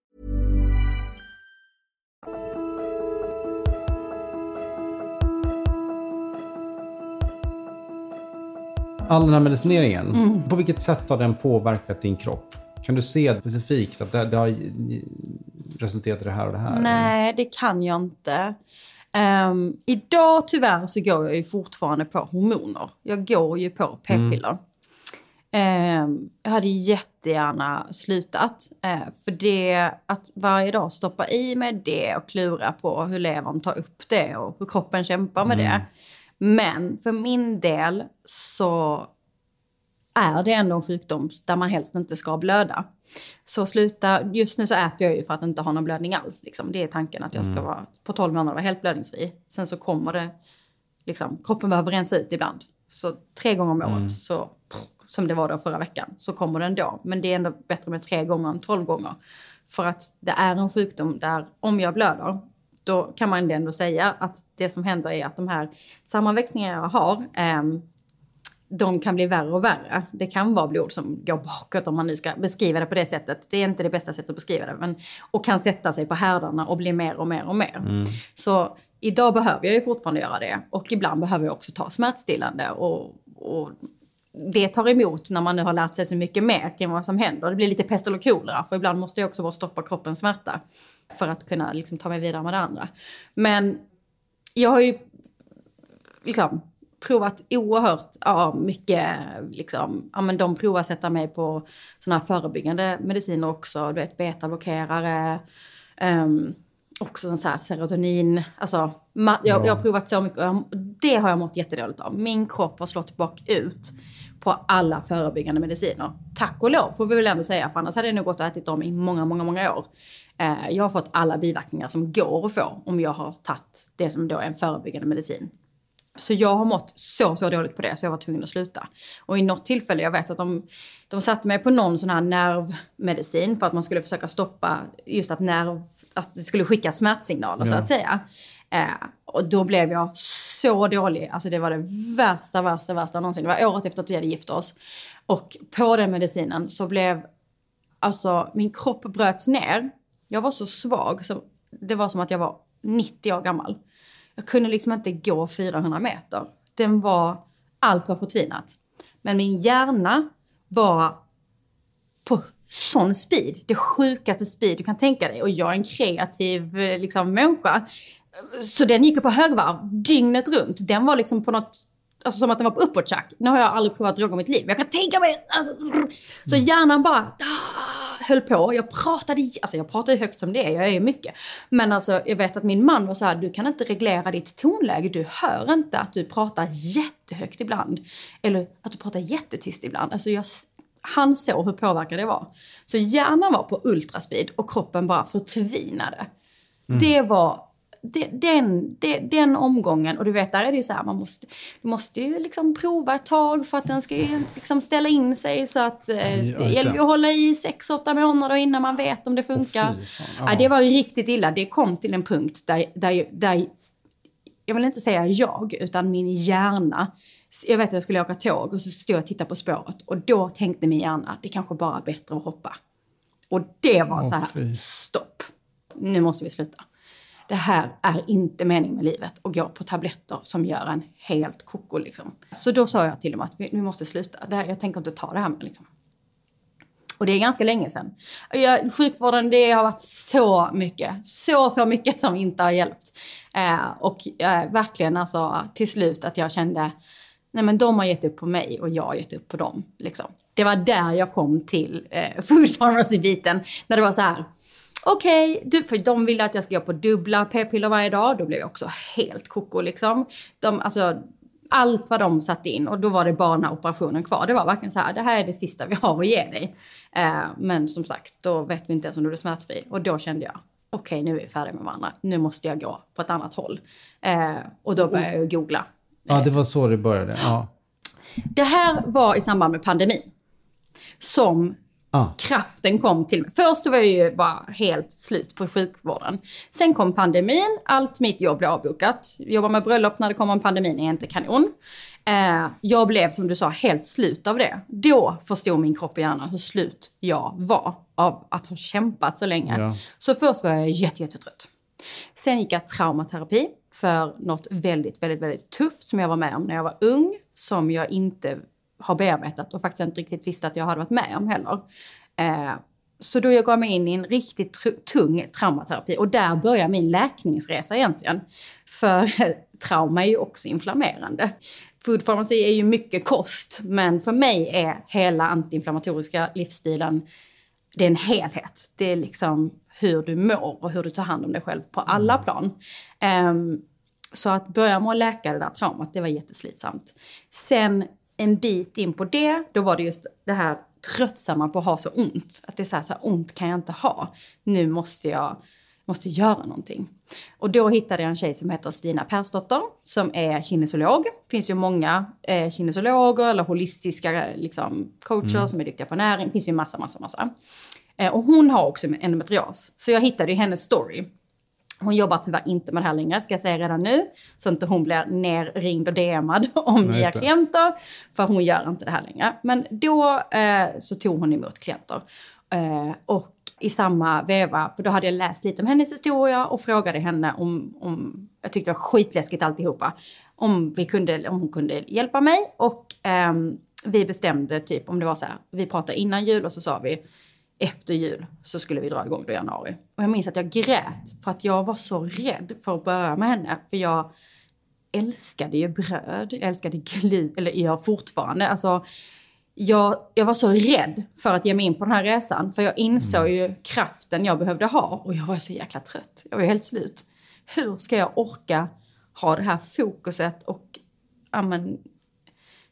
Speaker 1: All den här medicineringen,
Speaker 2: Mm.
Speaker 1: på vilket sätt har den påverkat din kropp? Kan du se specifikt att det, det har resulterat i det här och det här?
Speaker 2: Nej, det kan jag inte. Ehm, idag tyvärr så går jag ju fortfarande på hormoner. Jag går ju på p-piller. Eh, jag hade jättegärna slutat. Eh, för det, att varje dag stoppa i mig det och klura på hur levern tar upp det och hur kroppen kämpar med det. Men för min del så är det ändå en sjukdom där man helst inte ska blöda. Så sluta, just nu så äter jag ju för att inte ha någon blödning alls. Liksom. Det är tanken att jag ska vara på 12 månader vara helt blödningsfri. Sen så kommer det, liksom, kroppen behöver rensa ut ibland. Så tre gånger om året, så, som det var då förra veckan, så kommer den då. Men det är ändå bättre med tre gånger än 12 gånger. För att det är en sjukdom där om jag blöder, då kan man ändå säga att det som händer är att de här sammanväxningarna jag har, ehm, de kan bli värre och värre. Det kan vara blod som går bakåt om man nu ska beskriva det på det sättet. Det är inte det bästa sättet att beskriva det. Men, och kan sätta sig på härdarna och bli mer och mer och mer. Så idag behöver jag ju fortfarande göra det. Och ibland behöver jag också ta smärtstillande. Och, och det tar emot när man nu har lärt sig så mycket mer kring vad som händer. Det blir lite pest eller kolera. För ibland måste jag också bara stoppa kroppens smärta. För att kunna liksom, ta mig vidare med det andra. Men jag har ju liksom, provat oerhört ja, mycket. Liksom, ja, men de provar att sätta mig på såna här förebyggande mediciner också. Du vet betablockerare. Um, också så här serotonin. Alltså, jag, jag har provat så mycket. och Det har jag mått jättedåligt av. Min kropp har slått bakut på alla förebyggande mediciner. Tack och lov får vi väl ändå säga. För annars hade jag nog gått och ätit dem i många, många, många år. Eh, jag har fått alla biverkningar som går att få om jag har tagit det som då är en förebyggande medicin. Så jag har mått så, så dåligt på det så jag var tvungen att sluta. Och i något tillfälle, jag vet att de, de satte mig på någon sån här nervmedicin för att man skulle försöka stoppa just att nerv, att det skulle skicka smärtsignaler så att säga. Eh, och då blev jag så dålig, alltså det var det värsta, värsta, värsta någonsin. Det var året efter att vi hade gift oss. Och på den medicinen så blev, alltså min kropp bröts ner. Jag var så svag, så det var som att jag var 90 år gammal. Jag kunde liksom inte gå 400 meter. Den var, allt var förtvinat. Men min hjärna var på sån speed. Det sjukaste speed du kan tänka dig. Och jag är en kreativ eh, liksom, människa. Så den gick på högvarv dygnet runt. Den var liksom på något, alltså som att den var på uppåttjack. Nu har jag aldrig provat droger i mitt liv. Jag kan tänka mig, alltså, så hjärnan bara ah, höll på. Jag pratade, alltså jag pratar ju högt som det är, jag är ju mycket. Men alltså jag vet att min man var så här, du kan inte reglera ditt tonläge. Du hör inte att du pratar jättehögt ibland. Eller att du pratar jättetyst ibland. Alltså jag, han såg hur påverkad det var. Så hjärnan var på ultraspeed och kroppen bara förtvinade. Det var det, den, det, den omgången, och du vet där är det ju så här, man måste, du måste ju liksom prova ett tag för att den ska ju liksom ställa in sig så att eh,
Speaker 1: Ja,
Speaker 2: det gäller ju att hålla i sex åtta månader innan man vet om det funkar.
Speaker 1: fy fan,
Speaker 2: ja. det var riktigt illa. Det kom till en punkt där, där, där jag vill inte säga jag, utan min hjärna. Jag vet att jag skulle åka tåg och så stod jag och tittade på spåret och då tänkte min hjärna, det kanske bara är bättre att hoppa. Och det var så här,
Speaker 1: fy.
Speaker 2: stopp. Nu måste vi sluta. Det här är inte meningen med livet att gå på tabletter som gör en helt koko liksom. Så då sa jag till dem att vi, vi måste sluta. Det här, jag tänker inte ta det här med liksom. Och det är ganska länge sedan. Jag, sjukvården, det har varit så mycket, så, så mycket som inte har hjälpt. Eh, och eh, verkligen alltså till slut att jag kände, nej men de har gett upp på mig och jag har gett upp på dem. Liksom. Det var där jag kom till eh, food pharmacy-biten. När det var så här, okej, du- för de ville att jag ska gå på dubbla p-piller varje dag. Då blev jag också helt koko liksom. De, alltså, allt vad de satte in och då var det bara den här operationen kvar. Det var verkligen så här, det här är det sista vi har att ge dig. Eh, men som sagt, då vet vi inte ens om du är smärtfri. Och då kände jag, okej nu är vi färdiga med varandra. Nu måste jag gå på ett annat håll. Eh, och då började jag googla.
Speaker 1: Ja, det var så det började. Ja.
Speaker 2: Det här var i samband med pandemin. Som
Speaker 1: Ja.
Speaker 2: kraften kom till mig. Först var jag ju bara helt slut på sjukvården. Sen kom pandemin, allt mitt jobb blev avbokat. Jobba med bröllop när det kommer en pandemin är inte kanon. Eh, jag blev som du sa helt slut av det. Då förstod min kropp och hjärna hur slut jag var av att ha kämpat så länge.
Speaker 1: Ja.
Speaker 2: Så först var jag jätte, jättetrött. Sen gick jag traumaterapi för något väldigt, väldigt, väldigt tufft som jag var med om när jag var ung. Som jag inte har bearbetat och faktiskt inte riktigt visste att jag hade varit med om heller. Eh, så då jag gav mig in i en riktigt tung traumaterapi och där börjar min läkningsresa egentligen. För trauma är ju också inflammerande. Food pharmacy är ju mycket kost, men för mig är hela antiinflammatoriska livsstilen, det är en helhet. Det är liksom hur du mår och hur du tar hand om dig själv på alla plan. Um, så att börja med att läka det där traumat, det var jätteslitsamt. Sen en bit in på det, då var det just det här tröttsamma på att ha så ont. Att det är så här, så här ont kan jag inte ha. Nu måste jag måste göra någonting. Och då hittade jag en tjej som heter Stina Persdotter som är kinesolog. Det finns ju många eh, kinesologer eller holistiska liksom, coacher mm. som är duktiga på näring. Det finns ju massa, massa, massa. Eh, och hon har också endometrios. Så jag hittade ju hennes story. Hon jobbar tyvärr inte med det här längre, ska jag säga redan nu. Så inte hon blir nerringd och DMad om nya klienter. För hon gör inte det här längre. Men då eh, så tog hon emot klienter. Eh, och i samma veva, för då hade jag läst lite om hennes historia och frågade henne om, om jag tyckte det var skitläskigt alltihopa, om, vi kunde, om hon kunde hjälpa mig. Och eh, vi bestämde typ, om det var så här, vi pratade innan jul och så sa vi efter jul så skulle vi dra igång då i januari. Och jag minns att jag grät för att jag var så rädd för att börja med henne. För jag älskade ju bröd, jag älskade gluten, eller jag fortfarande. Alltså, jag, jag var så rädd för att ge mig in på den här resan. För jag insåg ju kraften jag behövde ha. Och jag var så jäkla trött. Jag var helt slut. Hur ska jag orka ha det här fokuset och amen,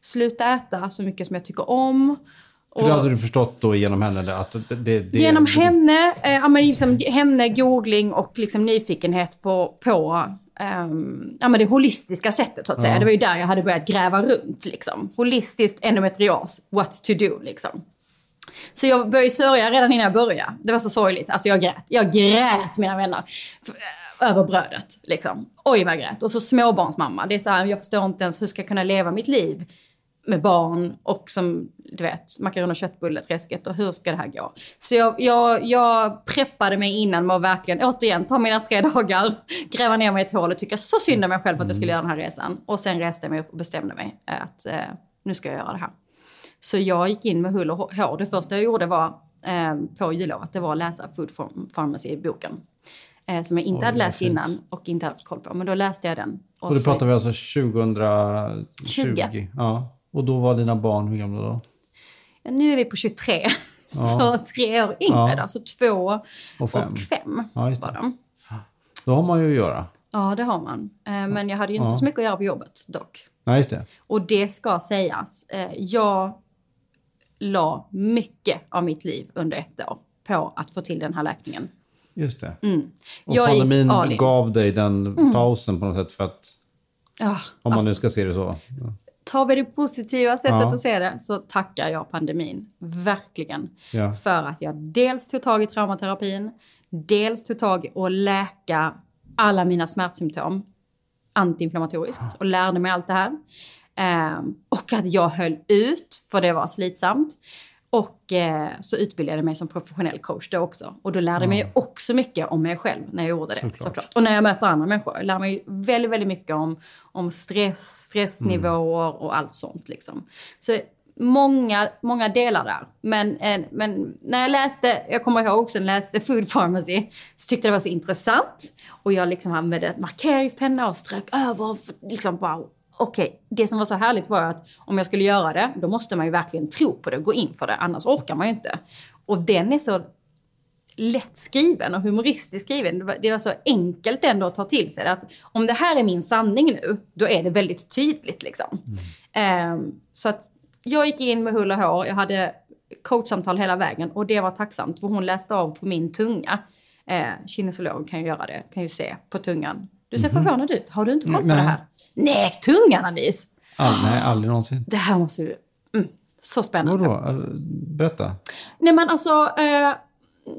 Speaker 2: sluta äta så mycket som jag tycker om.
Speaker 1: För det hade du förstått då genom henne? Att det, det, det
Speaker 2: genom henne, eh, liksom, henne, googling och liksom nyfikenhet på, på um, ja, men det holistiska sättet så att säga. Det var ju där jag hade börjat gräva runt. Liksom. Holistiskt endometrios, what to do liksom. Så jag började sörja redan innan jag började. Det var så sorgligt. Alltså jag grät. Jag grät mina vänner. Över brödet liksom. Oj vad jag grät. Och så småbarnsmamma. Det är så här, jag förstår inte ens hur ska jag kunna leva mitt liv med barn och som, du vet, makaroner och köttbulleträsket och hur ska det här gå? Så jag, jag, jag preppade mig innan med att verkligen, återigen, ta mina tre dagar, gräva ner mig i ett hål och tycka så synd om mig själv för att jag skulle göra den här resan. Och sen reste jag mig upp och bestämde mig att eh, nu ska jag göra det här. Så jag gick in med hull och hår. Det första jag gjorde var eh, på jullovet, det var att läsa Food Pharmacy-boken. Eh, som jag inte Oj, hade läst innan och inte haft koll på. Men då läste jag den.
Speaker 1: Och, och då pratar vi alltså 2020? 20. Ja. Och då var dina barn hur gamla då?
Speaker 2: Ja, nu är vi på 23. Ja. Så tre år yngre ja. då. Så två och fem, och fem ja, var de.
Speaker 1: Då har man ju att göra.
Speaker 2: Ja, det har man. Eh, men jag hade ju inte så mycket att göra på jobbet dock.
Speaker 1: Nej, just det.
Speaker 2: Och det ska sägas. Eh, jag la mycket av mitt liv under ett år på att få till den här läkningen.
Speaker 1: Just det. Mm. Och jag pandemin gav dig den mm. pausen på något sätt för att... Ja, om man alltså, nu ska se det så
Speaker 2: tar vi det positiva sättet ja. att se det så tackar jag pandemin. Verkligen. Ja. För att jag dels tog tag i traumaterapin, dels tog tag i att läka alla mina smärtsymptom antiinflammatoriskt och lärde mig allt det här. Um, och att jag höll ut, för det var slitsamt. Och eh, så utbildade jag mig som professionell coach då också. Och då lärde jag mig också mycket om mig själv när jag gjorde det. Såklart. såklart. Och när jag möter andra människor. Jag lär mig väldigt, väldigt mycket om, om stress, stressnivåer mm. och allt sånt. Liksom. Så många, många delar där. Men, eh, men när jag läste, jag kommer ihåg också när jag läste Food Pharmacy, så tyckte jag det var så intressant. Och jag liksom använde markeringspenna och strök över, liksom bara okej, okay, det som var så härligt var att om jag skulle göra det, då måste man ju verkligen tro på det och gå in för det, annars orkar man ju inte. Och den är så lätt skriven och humoristiskt skriven. Det var så enkelt ändå att ta till sig. Att om det här är min sanning nu, då är det väldigt tydligt liksom. Mm. Um, så att jag gick in med hull och hår. Jag hade coachsamtal hela vägen och det var tacksamt för hon läste av på min tunga. Eh, kinesolog kan ju göra det, kan ju se på tungan. Du ser mm -hmm. förvånad ut. Har du inte koll på det här? Nej, tunganalys!
Speaker 1: All, nej, aldrig någonsin.
Speaker 2: Det här måste du... Mm, så spännande.
Speaker 1: Vadå? Alltså, berätta.
Speaker 2: Nej men alltså... Eh,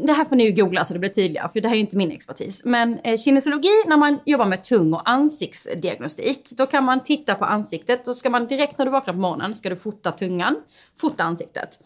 Speaker 2: det här får ni ju googla så det blir tydligare, för det här är ju inte min expertis. Men eh, kinesologi, när man jobbar med tung och ansiktsdiagnostik, då kan man titta på ansiktet. Då ska man direkt när du vaknar på morgonen, ska du fota tungan, fota ansiktet.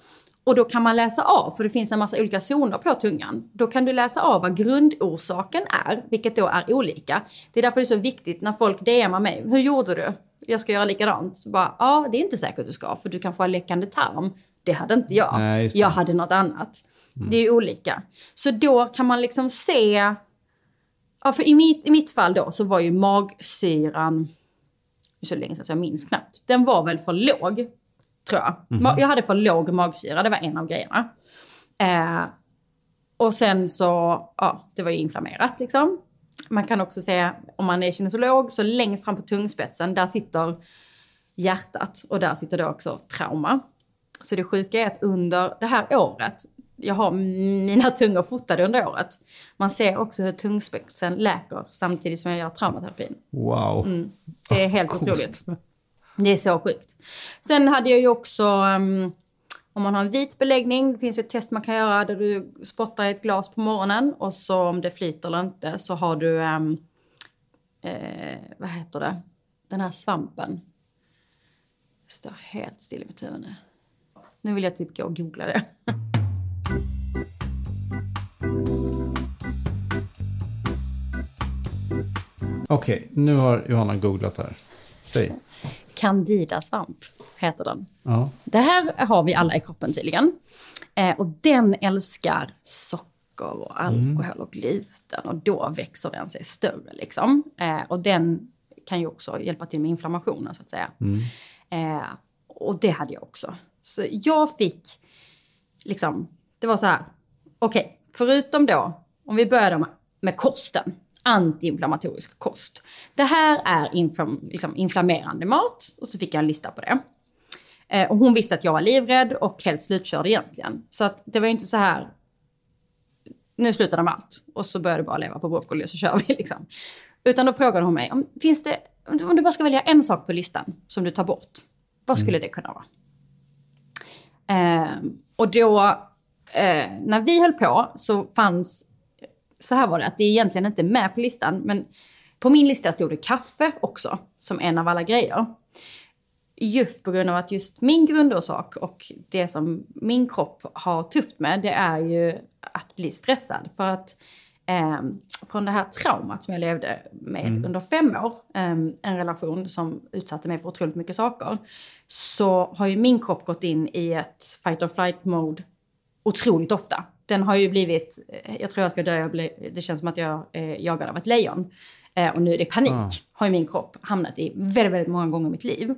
Speaker 2: Och då kan man läsa av, för det finns en massa olika zoner på tungan. Då kan du läsa av vad grundorsaken är, vilket då är olika. Det är därför det är så viktigt när folk DMar mig. Hur gjorde du? Jag ska göra likadant. Så bara, ja, det är inte säkert du ska, för du kanske har läckande tarm. Det hade inte jag. Nej, jag hade något annat. Mm. Det är olika. Så då kan man liksom se Ja, för i mitt, i mitt fall då så var ju magsyran, så länge sedan så jag minns knappt, den var väl för låg, tror jag. Ma- Jag hade för låg magsyra, det var en av grejerna. Eh, och sen så, ja, det var ju inflammerat liksom. Man kan också se, om man är kinesolog, så längst fram på tungspetsen, där sitter hjärtat och där sitter då också trauma. Så det sjuka är att under det här året, jag har mina tungor fotade under året, man ser också hur tungspetsen läker samtidigt som jag gör traumaterapin.
Speaker 1: Wow.
Speaker 2: Det är helt
Speaker 1: Coolt.
Speaker 2: otroligt. Det är så sjukt. Sen hade jag ju också, um, om man har en vit beläggning, det finns ju ett test man kan göra där du spottar i ett glas på morgonen och så om det flyter eller inte så har du, um, eh, vad heter det, den här svampen. Det står helt still i mitt huvud nu. Nu vill jag typ gå och googla det.
Speaker 1: Okej, nu har Johanna googlat här. Säg.
Speaker 2: Candidasvamp heter den.
Speaker 1: Ja.
Speaker 2: Det här har vi alla i kroppen tydligen. Eh, och den älskar socker och alkohol och gluten. Och då växer den sig större liksom. Eh, och den kan ju också hjälpa till med inflammationen så att säga. Eh, och det hade jag också. Så jag fick, liksom, det var så här. Okej, förutom då, om vi börjar med kosten. Antiinflammatorisk kost. Det här är inflam, liksom, inflammerande mat. Och så fick jag en lista på det. Eh, och hon visste att jag var livrädd och helt slutkörd egentligen. Så att det var ju inte så här, nu slutar de allt och så börjar du bara leva på broccoli och så kör vi liksom. Utan då frågade hon mig, om, finns det, om du, bara ska välja en sak på listan som du tar bort, vad skulle det kunna vara? Eh, och då, eh, när vi höll på så fanns, så här var det, att det är egentligen inte med på listan, men på min lista stod det kaffe också, som en av alla grejer. Just på grund av att just min grundorsak och det som min kropp har tufft med, det är ju att bli stressad. För att eh, från det här traumat som jag levde med under fem år, eh, en relation som utsatte mig för otroligt mycket saker, så har ju min kropp gått in i ett fight or flight mode otroligt ofta. Den har ju blivit, eh, jag tror jag ska dö, jag blir, det känns som att jag är jagad av ett lejon. Eh, och nu är det panik, har ju min kropp hamnat i väldigt, väldigt många gånger i mitt liv.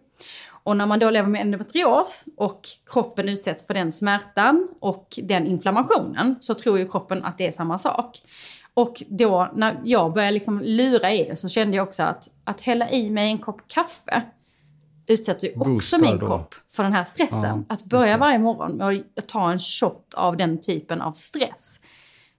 Speaker 2: Och när man då lever med endometrios och kroppen utsätts för den smärtan och den inflammationen så tror ju kroppen att det är samma sak. Och då när jag började liksom lura i det så kände jag också att, att hälla i mig en kopp kaffe utsätter ju också
Speaker 1: Boostar
Speaker 2: min
Speaker 1: då.
Speaker 2: kropp för den här stressen.
Speaker 1: Ja,
Speaker 2: att börja varje morgon med att ta en shot av den typen av stress,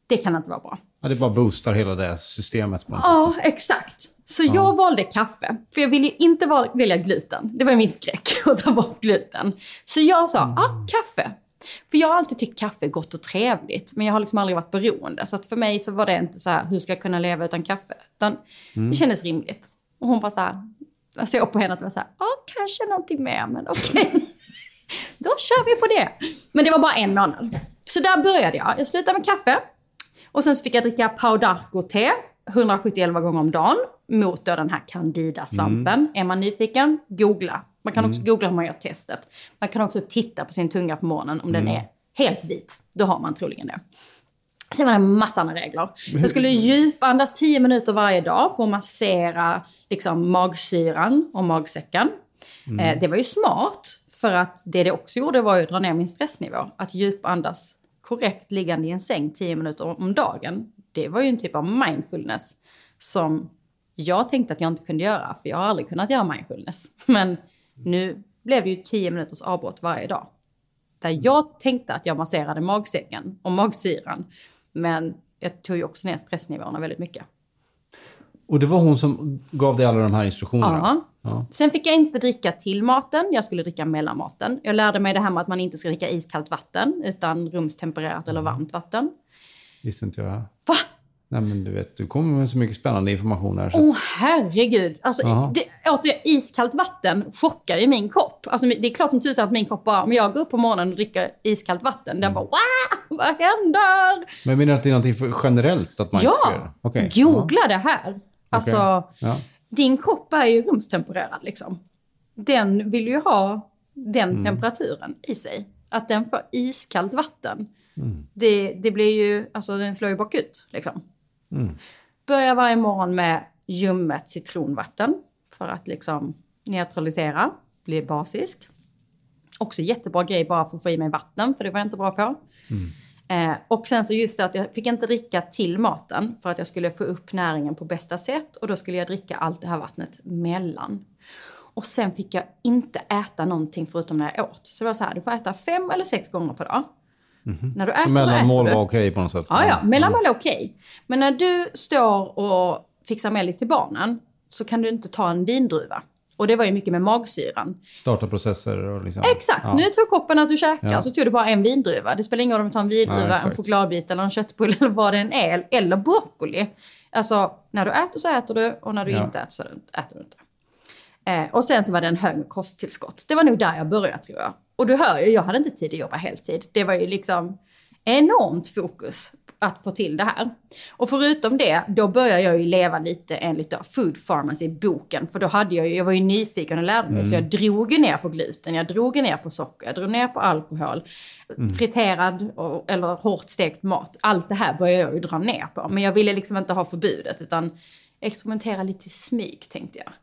Speaker 2: det kan inte vara bra.
Speaker 1: ja, det bara boostar hela det systemet på
Speaker 2: Ja,
Speaker 1: sätt.
Speaker 2: exakt. Så jag valde kaffe. För jag ville ju inte välja gluten. Det var min skräck att ta bort gluten. Så jag sa, ja, ah, kaffe. För jag har alltid tyckt kaffe är gott och trevligt. Men jag har liksom aldrig varit beroende. Så att för mig så var det inte så här, hur ska jag kunna leva utan kaffe? Utan det kändes rimligt. Och hon bara så här, jag såg på henne att det var så här, ja, kanske någonting mer, men okej. Då kör vi på det. Men det var bara en månad. Så där började jag. Jag slutade med kaffe. Och sen så fick jag dricka Paudarco-te 171 gånger om dagen mot då den här candida-svampen. Är man nyfiken, googla. Man kan också googla hur man gör testet. Man kan också titta på sin tunga på morgonen om den är helt vit. Då har man troligen det. Sen var det en massa andra regler. Jag skulle djupandas 10 minuter varje dag för att massera liksom, magsyran och magsäcken. Eh, det var ju smart, för att det det också gjorde var ju att dra ner min stressnivå. Att djupandas korrekt liggande i en säng 10 minuter om dagen. Det var ju en typ av mindfulness som jag tänkte att jag inte kunde göra, för jag har aldrig kunnat göra mindfulness. Men nu blev det ju 10 minuters avbrott varje dag. Där jag tänkte att jag masserade magsäcken och magsyran. Men jag tog ju också ner stressnivåerna väldigt mycket.
Speaker 1: Och det var hon som gav dig alla de här instruktionerna?
Speaker 2: Ja. Sen fick jag inte dricka till maten, jag skulle dricka mellan maten. Jag lärde mig det här med att man inte ska dricka iskallt vatten, utan rumstempererat eller varmt vatten.
Speaker 1: Visste inte jag.
Speaker 2: Va?
Speaker 1: Nej, men du vet, du kommer med så mycket spännande information här.
Speaker 2: Åh
Speaker 1: att,
Speaker 2: herregud! Alltså, det, återigen, iskallt vatten chockar ju min kropp. Alltså, det är klart som tusan att min kropp bara, om jag går upp på morgonen och dricker iskallt vatten, den bara wow, vad händer?
Speaker 1: men menar att det är någonting generellt att man inte ska göra
Speaker 2: Ja,
Speaker 1: det? Okej.
Speaker 2: googla det här. Alltså,
Speaker 1: Ja.
Speaker 2: din kropp är ju rumstempererad liksom. Den vill ju ha den
Speaker 1: Mm.
Speaker 2: temperaturen i sig. Att den får iskallt vatten.
Speaker 1: Mm.
Speaker 2: Det, det blir ju, alltså den slår ju bakut liksom.
Speaker 1: Mm.
Speaker 2: börjar varje morgon med ljummet citronvatten för att liksom neutralisera, bli basisk. Också jättebra grej bara för att få i mig vatten, för det var jag inte bra på. Eh, och sen så just det att jag fick inte dricka till maten för att jag skulle få upp näringen på bästa sätt. Och då skulle jag dricka allt det här vattnet mellan. Och sen fick jag inte äta någonting förutom när jag åt. Så det var så här, du får äta fem eller sex gånger per dag. När du äter,
Speaker 1: Så mellanmål var okej på något sätt?
Speaker 2: Ja, ja. Mellanmål är okej. Men när du står och fixar mellis till barnen så kan du inte ta en vindruva. Och det var ju mycket med magsyran.
Speaker 1: Starta processer och liksom...
Speaker 2: Exakt,
Speaker 1: Ja.
Speaker 2: nu tror kroppen att du käkar
Speaker 1: Ja.
Speaker 2: så tog du bara en vindruva. Det spelar ingen roll om du tar en vindruva,
Speaker 1: Nej,
Speaker 2: en chokladbit eller en köttbulle eller vad det än är. Eller broccoli. Alltså, när du äter så äter du och när du
Speaker 1: Ja.
Speaker 2: inte äter så äter du inte. Eh, och sen så var det en hög med kosttillskott. Det var nog där jag började tror jag. Och du hör ju, jag hade inte tid att jobba heltid. Det var ju liksom enormt fokus att få till det här. Och förutom det, då började jag ju leva lite enligt då Food Pharmacy-boken. För då hade jag ju, jag var ju nyfiken och lärde mig. Så jag drog ju ner på gluten, jag drog ner på socker, jag drog ner på alkohol. Friterad och, eller hårt stekt mat. Allt det här började jag ju dra ner på. Men jag ville liksom inte ha förbudet, utan experimentera lite i smyg tänkte jag.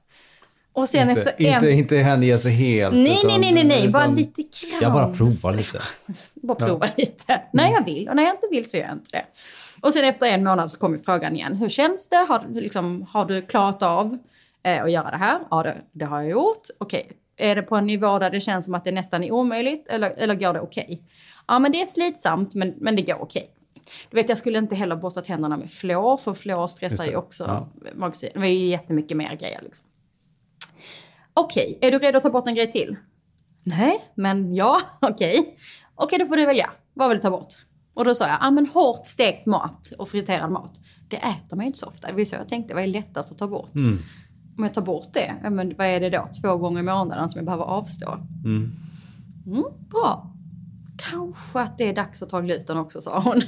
Speaker 2: Och sen
Speaker 1: Inte,
Speaker 2: efter en...
Speaker 1: inte, inte hänge sig helt.
Speaker 2: Nej,
Speaker 1: utan-
Speaker 2: nej, nej, nej, nej. Bara
Speaker 1: utan-
Speaker 2: lite grann.
Speaker 1: Jag bara provar lite.
Speaker 2: Bara prova lite. När jag vill och när jag inte vill så gör jag inte det. Och sen efter en månad så kommer frågan igen. Hur känns det? Har, liksom, har du klarat av eh, att göra det här? Ja, det, det har jag gjort. Okej. Är det på en nivå där det känns som att det nästan är omöjligt? Eller, eller går det okej? Ja, men det är slitsamt, men, men det går okej. Du vet, jag skulle inte heller borsta tänderna med fluor, för fluor stressar ju också
Speaker 1: Ja.
Speaker 2: magsyran. Det var ju jättemycket mer grejer liksom. Okej, är du redo att ta bort en grej till? Nej, men ja, okej. Okej, då får du välja. Vad vill du ta bort? Och då sa jag, ja men hårt stekt mat och friterad mat, det äter man ju inte så ofta. Det var så jag tänkte, vad är lättast att ta bort? Om jag tar bort det, ja, men vad är det då? Två gånger i månaden som jag behöver avstå? Mm, bra. Kanske att det är dags att ta gluten också, sa hon.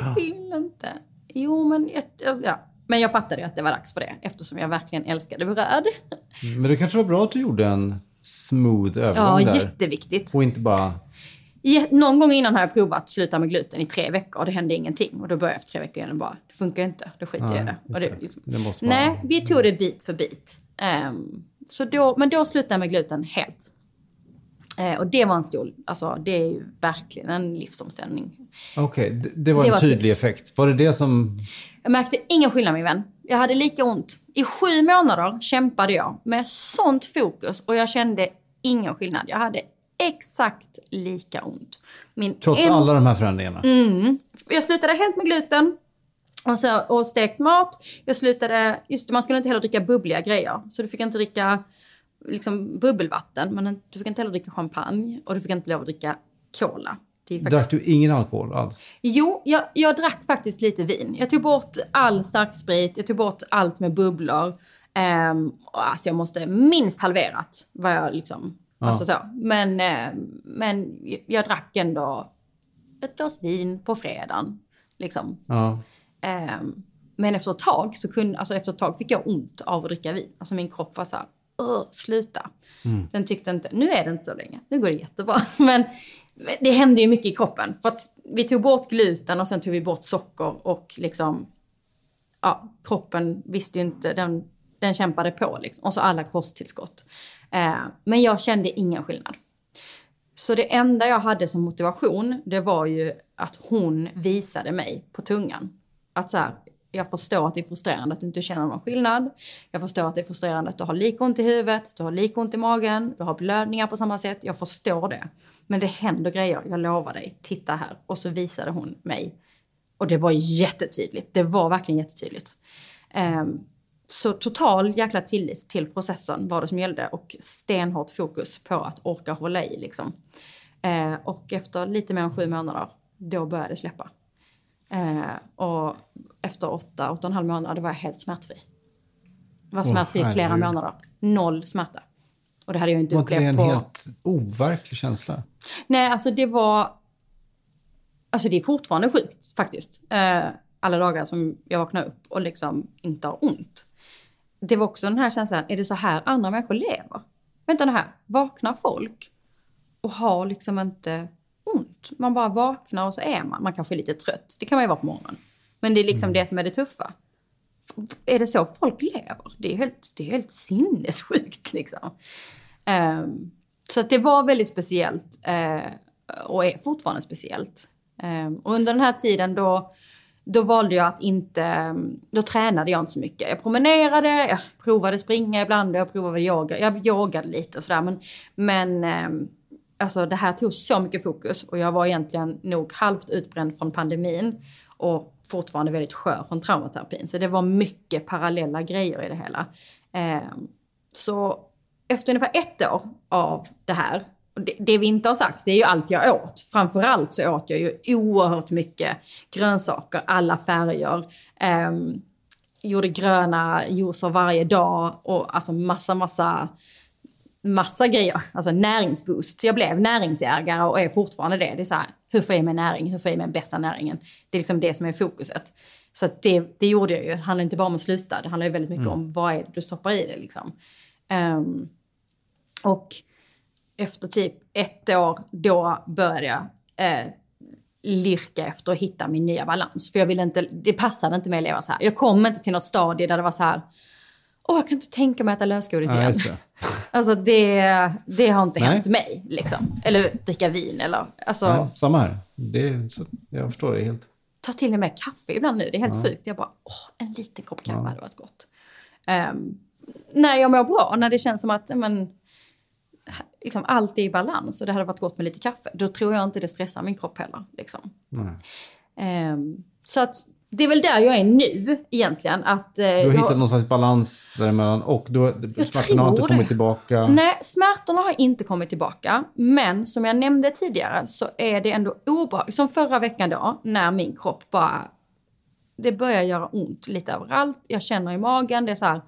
Speaker 2: Jag vill inte. Jo, men... jag- Ja. Men jag fattade ju att det var dags för det, eftersom jag verkligen älskade bröd.
Speaker 1: Men det kanske var bra att du gjorde en smooth
Speaker 2: Ja,
Speaker 1: övergång där.
Speaker 2: jätteviktigt.
Speaker 1: Och inte bara...
Speaker 2: Ja, någon gång innan har jag provat att sluta med gluten i tre veckor och det hände ingenting. Och då började jag efter tre veckor igen och bara, det funkar inte, då skiter jag i det. Och det, liksom,
Speaker 1: Det måste vara-
Speaker 2: nej, vi tog det bit för bit. Ehm, så då, men då slutade jag med gluten helt. Eh, och det var en stor, alltså det är ju verkligen en livsomställning.
Speaker 1: Okej, det, det var
Speaker 2: Det
Speaker 1: en
Speaker 2: var
Speaker 1: tydlig
Speaker 2: tufft.
Speaker 1: effekt. Var det det som...
Speaker 2: Jag märkte ingen skillnad min vän. Jag hade lika ont. I sju månader kämpade jag med sånt fokus och jag kände ingen skillnad. Jag hade exakt lika ont. Min
Speaker 1: Trots
Speaker 2: en-
Speaker 1: alla de här förändringarna?
Speaker 2: Mm. Jag slutade helt med gluten. Och, så, och stekt mat. Jag slutade, just det, man skulle inte heller dricka bubbliga grejer. Så du fick inte dricka liksom, bubbelvatten. Men du fick inte heller dricka champagne. Och du fick inte lov att dricka cola. Är faktiskt...
Speaker 1: Drack du ingen alkohol alls?
Speaker 2: Jo, jag, jag drack faktiskt lite vin. Jag tog bort all starksprit, jag tog bort allt med bubblor. Um, alltså jag måste minst halverat vad jag liksom... Alltså så. Men, eh, men jag drack ändå ett glas vin på fredagen. Liksom.
Speaker 1: Ja.
Speaker 2: Ehm, men efter ett tag så kunde, alltså efter ett tag fick jag ont av att dricka vin. Alltså min kropp var så här, "Åh, sluta. Den tyckte inte, nu är det inte så länge, nu går det jättebra. Men det hände ju mycket i kroppen. För att vi tog bort gluten och sen tog vi bort socker och liksom, ja, kroppen visste ju inte, den, den kämpade på liksom. Och så alla kosttillskott. Eh, men jag kände ingen skillnad. Så det enda jag hade som motivation, det var ju att hon visade mig på tungan. Att så här, jag förstår att det är frustrerande att du inte känner någon skillnad. Jag förstår att det är frustrerande att du har lika ont i huvudet, du har lika ont i magen, du har blödningar på samma sätt. Jag förstår det. Men det händer grejer, jag lovar dig. Titta här. Och så visade hon mig. Och det var jättetydligt. Det var verkligen jättetydligt. Ehm, så total jäkla tillit till processen var det som gällde och stenhårt fokus på att orka hålla i liksom. Eh, och efter lite mer än sju månader, då började det släppa. Eh, och efter åtta, åtta och en halv månad, då var jag helt smärtfri. Jag var smärtfri i flera
Speaker 1: herregud.
Speaker 2: månader. Noll smärta. Och det hade jag inte
Speaker 1: Var inte det en helt overklig känsla?
Speaker 2: Nej, alltså det var... Alltså det är fortfarande sjukt faktiskt. Eh, alla dagar som jag vaknar upp och liksom inte har ont. Det var också den här känslan, är det så här andra människor lever? Vänta nu här, vaknar folk och har liksom inte ont? Man bara vaknar och så är man. Man kanske är lite trött, det kan man ju vara på morgonen. Men det är liksom det som är det tuffa. är det så folk lever? Det är helt, det är helt sinnessjukt liksom. Ehm, så att det var väldigt speciellt eh, och är fortfarande speciellt. Ehm, och under den här tiden då, då valde jag att inte, då tränade jag inte så mycket. Jag promenerade, jag provade springa ibland och jag provade yoga. Jag yogade lite och sådär men, men ehm, alltså det här tog så mycket fokus och jag var egentligen nog halvt utbränd från pandemin och fortfarande väldigt skör från traumaterapin. Så det var mycket parallella grejer i det hela. Så efter ungefär ett år av det här, det, det, vi inte har sagt, det är ju allt jag åt. Framförallt så åt jag ju oerhört mycket grönsaker, alla färger. Eh, gjorde gröna juicer varje dag och alltså massa, massa massa grejer. Alltså näringsboost. Jag blev näringsägare och är fortfarande det. Det är så här, hur får jag mig näring? Hur får jag mig bästa näringen? Det är liksom det som är fokuset. Så det, det gjorde jag ju. Det handlar inte bara om att sluta. Det handlar ju väldigt mycket mm. om vad är det du stoppar i det liksom. Um, och efter typ ett år, då började jag eh, lirka efter att hitta min nya balans. För jag ville inte, det passade inte mig att leva så här. Jag kom inte till något stadie där det var så här, åh jag kan inte tänka mig att äta lösgodis
Speaker 1: ja,
Speaker 2: igen. Det. alltså det, det har inte Nej. hänt mig. Liksom. Eller dricka vin eller... Alltså,
Speaker 1: Nej, samma här. Det, så, jag förstår det helt.
Speaker 2: Ta till och med kaffe ibland nu. Det är helt ja. sjukt. Jag bara, åh en liten kopp kaffe ja. hade varit gott. Um, när jag mår bra, när det känns som att men, liksom, allt är i balans och det hade varit gott med lite kaffe. Då tror jag inte det stressar min kropp heller. Liksom. Um, så att det är väl där jag är nu egentligen. Att,
Speaker 1: eh, du har hittat någon slags balans däremellan och då, smärtorna har inte kommit tillbaka?
Speaker 2: Nej, smärtorna har inte kommit tillbaka. Men som jag nämnde tidigare så är det ändå obehagligt. Som förra veckan då, när min kropp bara... Det börjar göra ont lite överallt. Jag känner i magen, det är så här...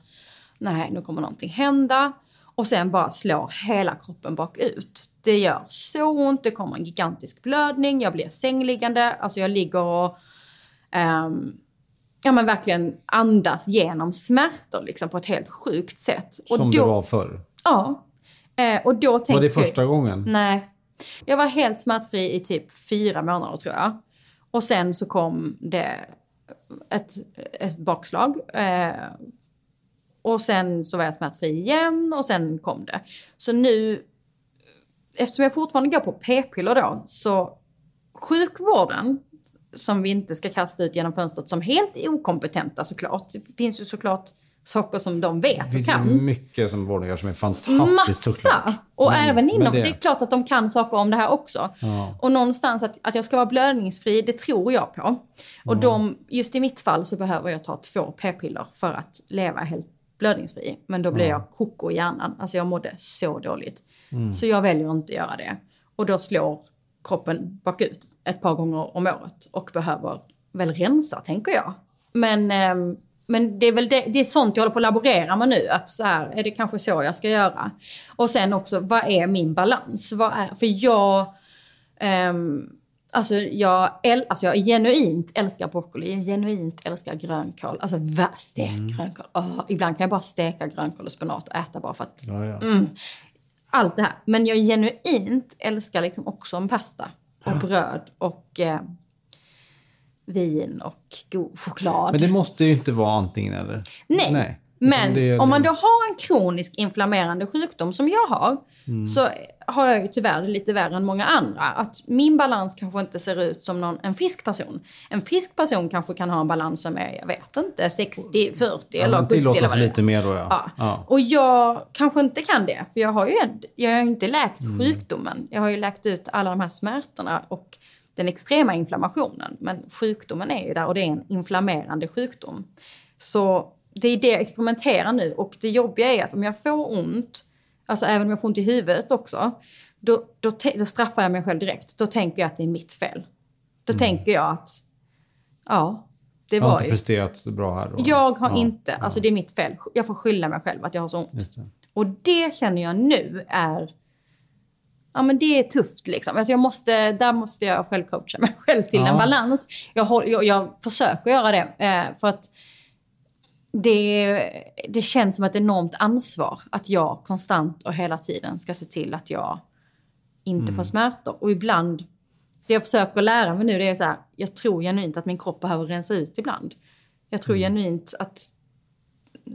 Speaker 2: Nej, nu kommer någonting hända. Och sen bara slår hela kroppen bakut. Det gör så ont, det kommer en gigantisk blödning, jag blir sängliggande. Alltså jag ligger och um, ja men verkligen andas genom smärtor liksom på ett helt sjukt sätt.
Speaker 1: Och Som då, det var förr?
Speaker 2: Ja. Eh, och då tänkte
Speaker 1: var det första gången?
Speaker 2: Nej. Jag var helt smärtfri i typ fyra månader tror jag. Och sen så kom det ett, ett bakslag. Eh, och sen så var jag smärtfri igen och sen kom det. Så nu, eftersom jag fortfarande går på p-piller då, så sjukvården som vi inte ska kasta ut genom fönstret som helt okompetenta såklart. Det finns ju såklart saker som de vet och kan.
Speaker 1: Det finns mycket som vården gör som är fantastiskt Massa!
Speaker 2: såklart. Och men, även inom, det... det... är klart att de kan saker om det här också. Ja. Och någonstans att, att jag ska vara blödningsfri, det tror jag på. Och ja. de, just i mitt fall så behöver jag ta två p-piller för att leva helt blödningsfri. Men då blir ja. jag koko i hjärnan. Alltså jag mådde så dåligt. Mm. Så jag väljer inte att göra det. Och då slår kroppen bakut ett par gånger om året och behöver väl rensa, tänker jag. Men, eh, men det är väl det, det är sånt jag håller på att laborera med nu. Att så här, är det kanske så jag ska göra? Och sen också, vad är min balans? Vad är, för jag... Eh, Alltså jag, äl, alltså jag genuint älskar broccoli, jag genuint älskar grönkål. Alltså stekt mm. grönkål. Oh, ibland kan jag bara steka grönkål och spenat och äta bara för att...
Speaker 1: Ja, ja.
Speaker 2: Mm, allt det här. Men jag genuint älskar liksom också en pasta och bröd och eh, vin och god choklad.
Speaker 1: Men det måste ju inte vara antingen eller.
Speaker 2: Nej. Nej. Men om man då har en kronisk inflammerande sjukdom som jag har, mm. så har jag ju tyvärr lite värre än många andra. Att min balans kanske inte ser ut som någon, en frisk person. En frisk person kanske kan ha en balans som är, jag vet inte, 60, 40 ja, eller 70
Speaker 1: eller vad lite mer då ja.
Speaker 2: ja. ja. Och jag kanske inte kan det, för jag har ju jag har inte läkt mm. sjukdomen. Jag har ju läkt ut alla de här smärtorna och den extrema inflammationen. Men sjukdomen är ju där och det är en inflammerande sjukdom. Så det är det jag experimenterar nu och det jobbiga är att om jag får ont, alltså även om jag får ont i huvudet också, då, då, då straffar jag mig själv direkt. Då tänker jag att det är mitt fel. Då mm. tänker jag att, ja, det var
Speaker 1: Jag har inte presterat bra här då.
Speaker 2: Jag har ja, inte, alltså det är mitt fel. Jag får skylla mig själv att jag har så ont. Det. Och det känner jag nu är, ja men det är tufft liksom. Alltså jag måste, där måste jag själv coacha mig själv till ja. en balans. Jag, jag, jag försöker göra det. Eh, för att det, det känns som ett enormt ansvar att jag konstant och hela tiden ska se till att jag inte mm. får smärtor. Och ibland, det jag försöker lära mig nu det är så här, jag tror genuint att min kropp behöver rensa ut ibland. Jag tror mm. genuint att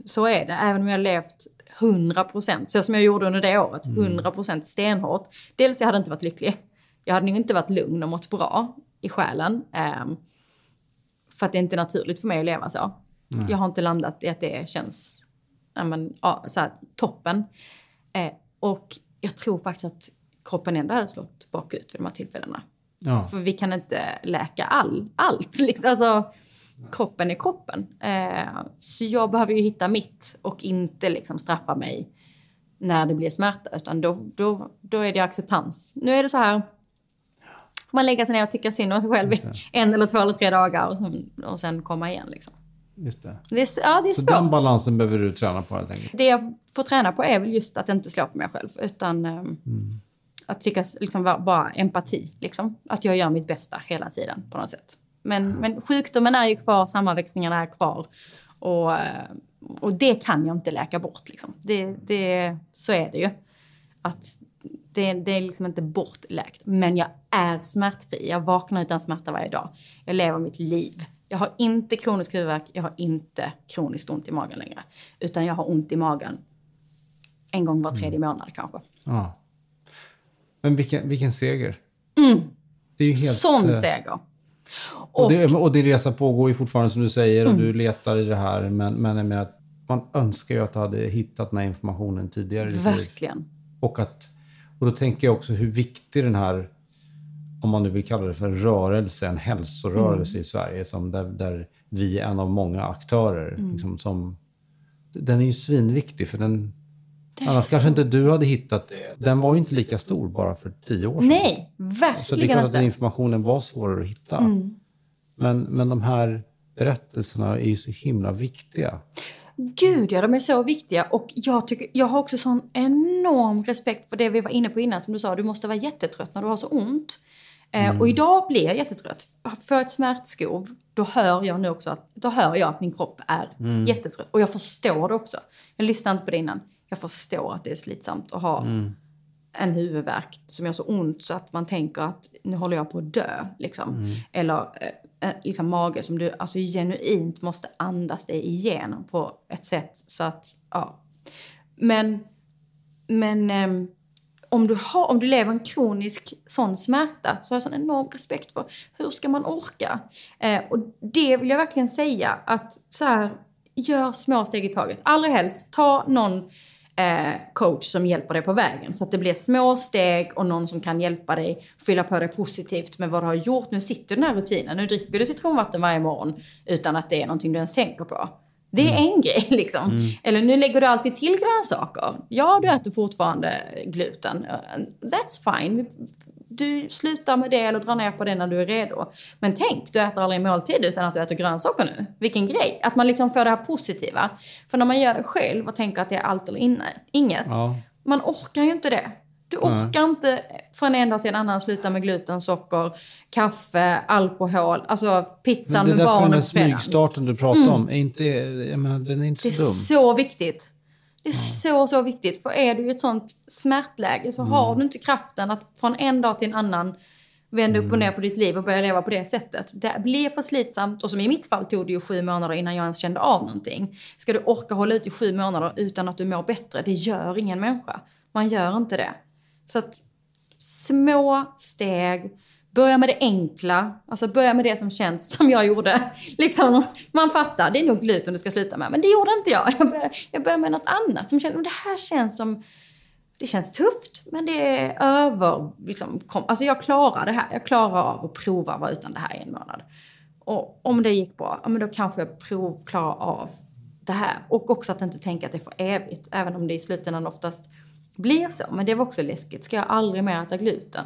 Speaker 2: så är det. Även om jag har levt 100%, så som jag gjorde under det året, 100% stenhårt. Dels jag hade inte varit lycklig. Jag hade nog inte varit lugn och mått bra i själen. ehm, för att det är inte naturligt för mig att leva så. Jag har inte landat i att det känns ja, men, ja, så här, toppen. Eh, och jag tror faktiskt att kroppen ändå hade slått bakut vid de här tillfällena.
Speaker 1: Ja.
Speaker 2: För vi kan inte läka all, allt. Liksom. Alltså, kroppen är kroppen. Eh, så jag behöver ju hitta mitt och inte liksom straffa mig när det blir smärta. Utan då, då, då är det acceptans. Nu är det så här. Får man lägga sig ner och tycka synd om sig själv i en eller två eller tre dagar och sen, och sen komma igen. Liksom.
Speaker 1: Just det.
Speaker 2: Det är, ja, det är
Speaker 1: Så
Speaker 2: svårt.
Speaker 1: den balansen behöver du träna på helt enkelt.
Speaker 2: Det jag får träna på är väl just att inte slå på mig själv. Utan ehm, att tycka liksom, vara- bara empati. Liksom. Att jag gör mitt bästa hela tiden på något sätt. Men, men sjukdomen är ju kvar, sammanväxningarna är kvar. Och, eh, och det kan jag inte läka bort. Liksom. Det, det, så är det ju. Att det, det är liksom inte bortläkt. Men jag är smärtfri. Jag vaknar utan smärta varje dag. Jag lever mitt liv. Jag har inte kronisk huvudvärk, jag har inte kroniskt ont i magen längre. Utan jag har ont i magen en gång var tredje månad kanske.
Speaker 1: Ja. Men vilken, vilken seger. Det är ju helt...
Speaker 2: Sån
Speaker 1: eh,
Speaker 2: seger.
Speaker 1: Och, det, och din resa pågår ju fortfarande som du säger och
Speaker 2: Mm.
Speaker 1: du letar i det här. Men, men menar att man önskar ju att du hade hittat den här informationen tidigare.
Speaker 2: Verkligen.
Speaker 1: Och, att, och då tänker jag också hur viktig den här, om man nu vill kalla det för en rörelse, en hälsorörelse
Speaker 2: Mm.
Speaker 1: i Sverige, som där, där vi är en av många aktörer.
Speaker 2: Mm.
Speaker 1: Liksom, som, den är ju svinviktig, för den, annars
Speaker 2: så-
Speaker 1: kanske inte du hade hittat det. Den var ju inte lika stor bara för tio år sedan.
Speaker 2: Nej,
Speaker 1: Så det är
Speaker 2: verkligen
Speaker 1: klart att
Speaker 2: inte.
Speaker 1: den informationen var svårare att hitta.
Speaker 2: Mm.
Speaker 1: Men, men de här berättelserna är ju så himla viktiga.
Speaker 2: Gud ja, de är så viktiga. Och jag, tycker, jag har också sån enorm respekt för det vi var inne på innan. Som du sa, du måste vara jättetrött när du har så ont. Eh, och idag blir jag jättetrött. För ett smärtskov, då hör jag nu också att, då hör jag att min kropp är jättetrött. Och jag förstår det också. Jag lyssnade inte på det innan. Jag förstår att det är slitsamt att ha en huvudvärk som gör så ont så att man tänker att nu håller jag på att dö. Liksom. Eller eh, eh, liksom mage som du alltså, genuint måste andas dig igenom på ett sätt så att, ja. Men, men ehm, om, du har, om du lever en kronisk sån smärta så har jag sån enorm respekt för hur ska man orka? Eh, och det vill jag verkligen säga att så här, gör små steg i taget. Allra helst, ta någon eh, coach som hjälper dig på vägen. Så att det blir små steg och någon som kan hjälpa dig fylla på dig positivt med vad du har gjort. Nu sitter du i den här rutinen. Nu dricker du citronvatten varje morgon utan att det är någonting du ens tänker på. Det är en grej liksom. Eller nu lägger du alltid till grönsaker. Ja, du äter fortfarande gluten. Uh, That's fine. Du slutar med det eller drar ner på det när du är redo. Men tänk, du äter aldrig måltid utan att du äter grönsaker nu. Vilken grej! Att man liksom får det här positiva. För när man gör det själv och tänker att det är allt eller inget.
Speaker 1: Ja.
Speaker 2: Man orkar ju inte det. Du orkar inte från en dag till en annan sluta med gluten, socker, kaffe, alkohol, alltså pizzan
Speaker 1: det
Speaker 2: med
Speaker 1: där för den
Speaker 2: barnen
Speaker 1: här
Speaker 2: på fredagen.
Speaker 1: smygstarten du pratar om, är inte, jag menar, den är inte
Speaker 2: Det är
Speaker 1: så dum.
Speaker 2: så viktigt. Det är så, så viktigt. För är du i ett sånt smärtläge så har du inte kraften att från en dag till en annan vända upp och ner på ditt liv och börja leva på det sättet. Det blir för slitsamt och som i mitt fall tog det ju sju månader innan jag ens kände av någonting. Ska du orka hålla ut i sju månader utan att du mår bättre? Det gör ingen människa. Man gör inte det. Så att små steg, börja med det enkla. Alltså börja med det som känns som jag gjorde. Liksom, man fattar, det är nog gluten du ska sluta med. Men det gjorde inte jag. Jag började, jag började med något annat som kändes, det här känns som det känns tufft, men det är över... Liksom, kom, alltså jag klarar det här. Jag klarar av att prova att vara utan det här i en månad. Och om det gick bra, ja, men då kanske jag prov, klarar av det här. Och också att inte tänka att det är för evigt, även om det i slutändan oftast blir så. Men det var också läskigt. Ska jag aldrig mer äta gluten?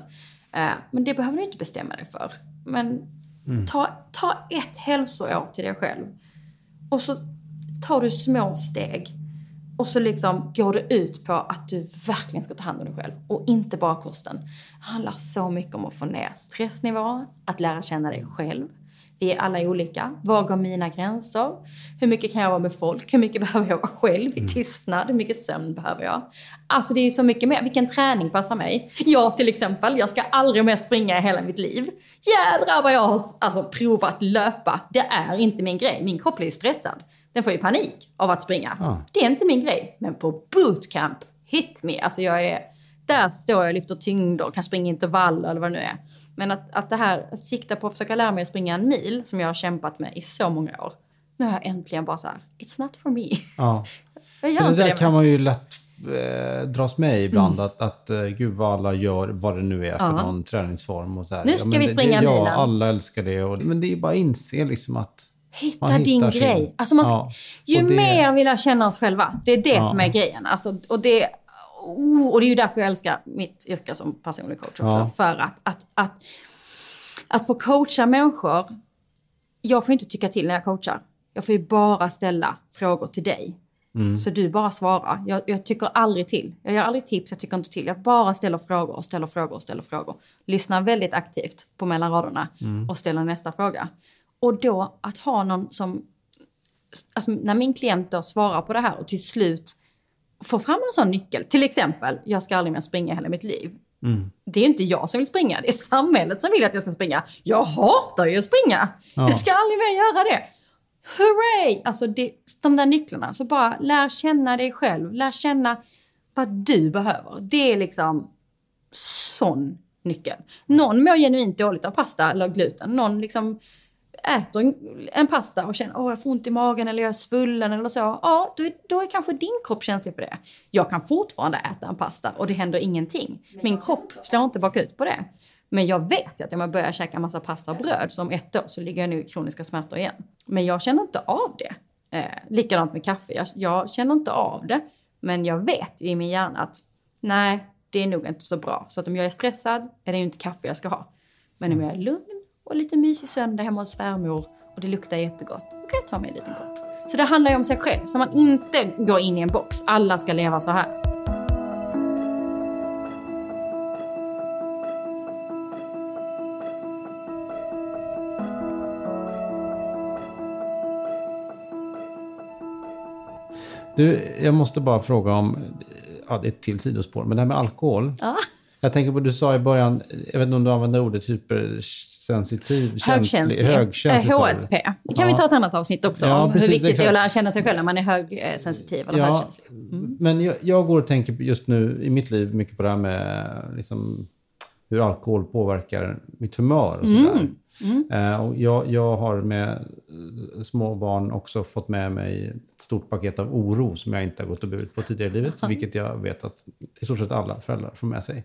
Speaker 2: Eh, men det behöver du inte bestämma dig för. Men ta, ta ett hälsoår till dig själv. Och så tar du små steg. Och så liksom går det ut på att du verkligen ska ta hand om dig själv. Och inte bara kosten. Det handlar så mycket om att få ner stressnivån, att lära känna dig själv. Vi är alla olika. Var går mina gränser? Hur mycket kan jag vara med folk? Hur mycket behöver jag vara själv i tystnad? Hur mycket sömn behöver jag? Alltså det är ju så mycket mer. Vilken träning passar mig? Jag till exempel, jag ska aldrig mer springa i hela mitt liv. Jädrar vad jag har alltså, provat löpa. Det är inte min grej. Min kropp blir stressad. Den får ju panik av att springa.
Speaker 1: Ja.
Speaker 2: Det är inte min grej. Men på bootcamp, hit me. Alltså jag är... Där står jag och lyfter tyngder, kan springa intervaller eller vad det nu är. Men att, att det här, att sikta på att försöka lära mig att springa en mil, som jag har kämpat med i så många år. Nu har jag äntligen bara så här, it's not for me.
Speaker 1: Ja.
Speaker 2: Jag gör
Speaker 1: För det där
Speaker 2: det.
Speaker 1: kan man ju lätt eh, dras med ibland. Att, att eh, gud vad alla gör, vad det nu är för
Speaker 2: Ja.
Speaker 1: någon träningsform. Och så här.
Speaker 2: Nu ska
Speaker 1: men
Speaker 2: vi
Speaker 1: det-
Speaker 2: springa
Speaker 1: det, Ja,
Speaker 2: milen.
Speaker 1: alla älskar det. Och, men det är bara att inse liksom att
Speaker 2: Hitta
Speaker 1: man
Speaker 2: din
Speaker 1: sin-
Speaker 2: grej. Alltså man,
Speaker 1: Ja.
Speaker 2: Ju
Speaker 1: det-
Speaker 2: mer vi lär känna oss själva, det är det
Speaker 1: Ja.
Speaker 2: som är grejen. Alltså, och, det, oh, och det är ju därför jag älskar mitt yrke som personlig coach också.
Speaker 1: Ja.
Speaker 2: För att, att, att, att få coacha människor, jag får inte tycka till när jag coachar. Jag får ju bara ställa frågor till dig.
Speaker 1: Mm.
Speaker 2: Så du bara svarar. Jag, jag tycker aldrig till. Jag gör aldrig tips, jag tycker inte till. Jag bara ställer frågor och ställer frågor och ställer frågor. Lyssnar väldigt aktivt på mellan raderna
Speaker 1: Mm.
Speaker 2: och ställer nästa fråga. Och då att ha någon som... Alltså när min klient då svarar på det här och till slut får fram en sån nyckel. Till exempel, jag ska aldrig mer springa hela mitt liv.
Speaker 1: Mm.
Speaker 2: Det är inte jag som vill springa, det är samhället som vill att jag ska springa. Jag hatar ju att springa.
Speaker 1: Ja.
Speaker 2: Jag ska aldrig mer göra det. Hurray! Alltså det, de där nycklarna. Så bara lär känna dig själv. Lär känna vad du behöver. Det är liksom sån nyckel. Någon mår genuint dåligt av pasta eller gluten. Någon liksom äter en- en pasta och känner att jag får ont i magen eller jag är svullen eller så. Ja, då är, då är kanske din kropp känslig för det. Jag kan fortfarande äta en pasta och det händer ingenting. Min kropp slår inte bakut på det. Men jag vet ju att om jag börjar käka massa pasta och bröd så om ett år så ligger jag nu i kroniska smärtor igen. Men jag känner inte av det. Eh, likadant med kaffe. Jag, jag känner inte av det. Men jag vet i min hjärna att nej, det är nog inte så bra. Så att om jag är stressad är det ju inte kaffe jag ska ha. Men om jag är lugn och lite mysig söndag hemma hos svärmor och det luktar jättegott, då kan jag ta mig en liten kopp. Så det handlar ju om sig själv, så man inte går in i en box. Alla ska leva så här.
Speaker 1: Du, jag måste bara fråga om, ja det är ett till sidospår, men det här med alkohol.
Speaker 2: Ja.
Speaker 1: Jag tänker på, du sa i början, jag vet inte om du använde ordet hypersensitiv, känslig,
Speaker 2: Högkänslig.
Speaker 1: högkänslig.
Speaker 2: Eh. HSP. Det kan vi
Speaker 1: Ja.
Speaker 2: ta ett annat avsnitt också.
Speaker 1: Ja,
Speaker 2: om
Speaker 1: precis,
Speaker 2: hur viktigt det
Speaker 1: exakt.
Speaker 2: är att lära känna sig själv när man är högsensitiv eller
Speaker 1: Ja,
Speaker 2: högkänslig.
Speaker 1: men jag, jag går och tänker just nu i mitt liv mycket på det här med liksom, hur alkohol påverkar mitt humör och sådär. Eh, och jag, jag har med eh, små barn också fått med mig ett stort paket av oro som jag inte har gått och burit på tidigare i livet, vilket jag vet att i stort sett alla föräldrar får med sig.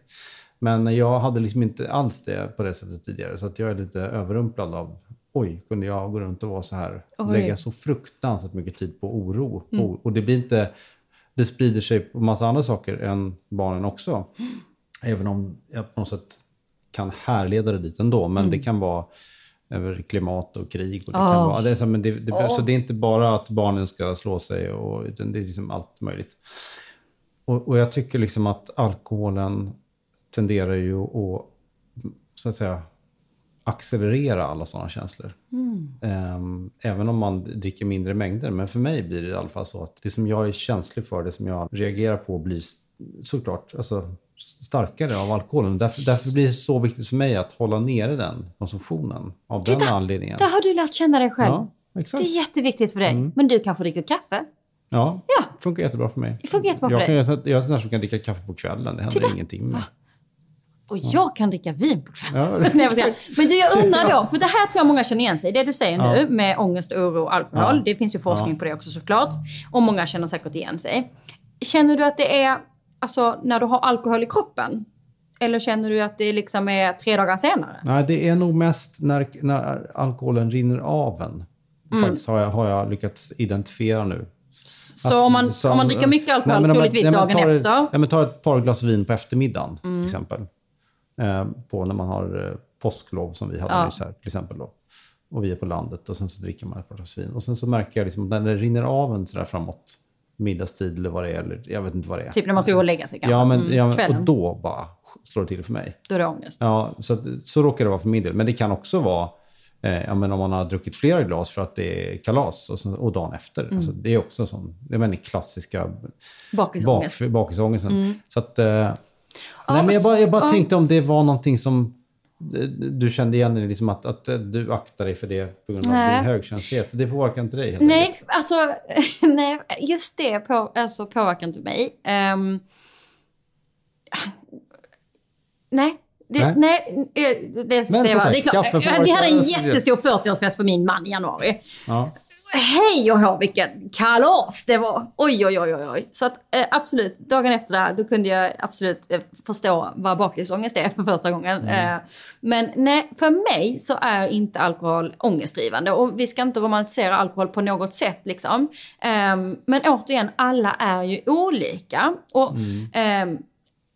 Speaker 1: Men jag hade liksom inte alls det på det sättet tidigare, så att jag är lite överrumplad av Oj, kunde jag gå runt och vara så här?
Speaker 2: Oj.
Speaker 1: Lägga så fruktansvärt mycket tid på oro. På, och det blir inte... Det sprider sig på massa andra saker än barnen också. Även om jag på något sätt kan härleda det dit ändå. Men det kan vara över klimat och krig. Och det kan
Speaker 2: Åh.
Speaker 1: vara, det är så, men det, det, så det är inte bara att barnen ska slå sig, och, utan det är liksom allt möjligt. Och, och jag tycker liksom att alkoholen tenderar ju att, så att säga, accelerera alla sådana känslor. Ehm, även om man dricker mindre mängder. Men för mig blir det i alla fall så att det som jag är känslig för, det som jag reagerar på blir såklart alltså, starkare av alkoholen. Därför, därför blir det så viktigt för mig att hålla nere den konsumtionen. Av den
Speaker 2: Titta,
Speaker 1: anledningen.
Speaker 2: Där har du lärt känna dig själv.
Speaker 1: Ja, exakt.
Speaker 2: Det är jätteviktigt för dig.
Speaker 1: Mm.
Speaker 2: Men du kan få dricka kaffe.
Speaker 1: Ja,
Speaker 2: Ja.
Speaker 1: funkar jättebra för mig.
Speaker 2: Det funkar jättebra för
Speaker 1: jag,
Speaker 2: dig.
Speaker 1: kan, jag, jag är en sån som kan dricka kaffe på kvällen. Det händer
Speaker 2: Titta.
Speaker 1: ingenting med.
Speaker 2: Och jag kan dricka vin på kvällen.
Speaker 1: Ja.
Speaker 2: Men du, jag undrar då, för det här tror jag många känner igen sig i. Det du säger
Speaker 1: Ja.
Speaker 2: nu med ångest, oro och alkohol.
Speaker 1: Ja.
Speaker 2: Det finns ju forskning på det också såklart. Och många känner säkert igen sig. Känner du att det är alltså, när du har alkohol i kroppen? Eller känner du att det liksom är tre dagar senare?
Speaker 1: Nej, det är nog mest när, när alkoholen rinner av en.
Speaker 2: Mm.
Speaker 1: Faktiskt har jag, har jag lyckats identifiera nu.
Speaker 2: Så
Speaker 1: Att-
Speaker 2: om man,
Speaker 1: som-
Speaker 2: om man dricker mycket alkohol,
Speaker 1: Nej,
Speaker 2: troligtvis
Speaker 1: nej,
Speaker 2: dagen
Speaker 1: tar,
Speaker 2: efter. Mm.
Speaker 1: Ja, men ta ett par glas vin på eftermiddagen, till exempel. Eh, på när man har eh, påsklov som vi hade
Speaker 2: Ja.
Speaker 1: nyss här, till exempel. Då. Och vi är på landet och sen så dricker man ett par glas vin. Och sen så märker jag liksom, att när det rinner av en sådär framåt middagstid eller vad det är, eller jag vet inte vad det är.
Speaker 2: Typ när man ska gå och lägga sig kanske.
Speaker 1: ja, men,
Speaker 2: Mm,
Speaker 1: ja, men,
Speaker 2: kvällen.
Speaker 1: och då bara slår det till för mig.
Speaker 2: Då är det ångest.
Speaker 1: Ja, så, att, så råkar det vara för min del. Men det kan också vara eh, ja, men om man har druckit flera glas för att det är kalas och, så, och dagen efter.
Speaker 2: Mm.
Speaker 1: Alltså, det är också en sån, det är väldigt klassiska
Speaker 2: Bakisångest.
Speaker 1: bak, bakisångesten. Så att, eh, nej, men jag bara, jag bara tänkte om det var någonting som du kände igen det, liksom att, att du aktar dig för det på grund av
Speaker 2: Nej.
Speaker 1: din högkänslighet. Det påverkar inte dig helt
Speaker 2: Nej,
Speaker 1: enkelt.
Speaker 2: alltså, nej, just det på, alltså, påverkar inte mig. Ehm, nej. Det,
Speaker 1: Nej.
Speaker 2: nej. eh, det, ska
Speaker 1: Men som
Speaker 2: säga,
Speaker 1: sagt,
Speaker 2: det är klart. Vi hade en
Speaker 1: det.
Speaker 2: jättestor 40-årsfest för min man i januari.
Speaker 1: Ja.
Speaker 2: Hej och hå vilken kalas det var! Oj, oj, oj, oj. Så att eh, absolut, dagen efter det här, då kunde jag absolut eh, förstå vad bakisångest är för första gången. Eh, men nej, för mig så är inte alkohol ångestdrivande och vi ska inte romantisera alkohol på något sätt liksom. Ehm, men återigen, alla är ju olika. Och ehm,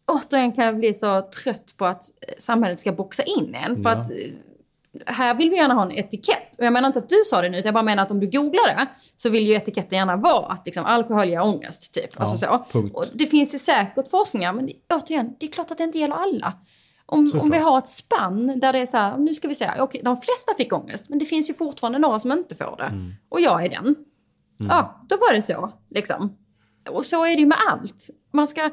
Speaker 2: återigen kan jag bli så trött på att eh, samhället ska boxa in en. För
Speaker 1: Ja.
Speaker 2: att eh, här vill vi gärna ha en etikett. Och jag menar inte att du sa det nu, jag bara menar att om du googlar det så vill ju etiketten gärna vara att liksom, alkohol ger ångest. Typ. alltså så.
Speaker 1: punkt.
Speaker 2: Och det finns ju säkert forskningar, men det, återigen, det är klart att det inte gäller alla. Om, om vi har ett spann där det är så här, nu ska vi säga, okej, de flesta fick ångest, men det finns ju fortfarande några som inte får det.
Speaker 1: Mm.
Speaker 2: Och jag är den. Ja, då var det så. Liksom. Och så är det ju med allt. Man ska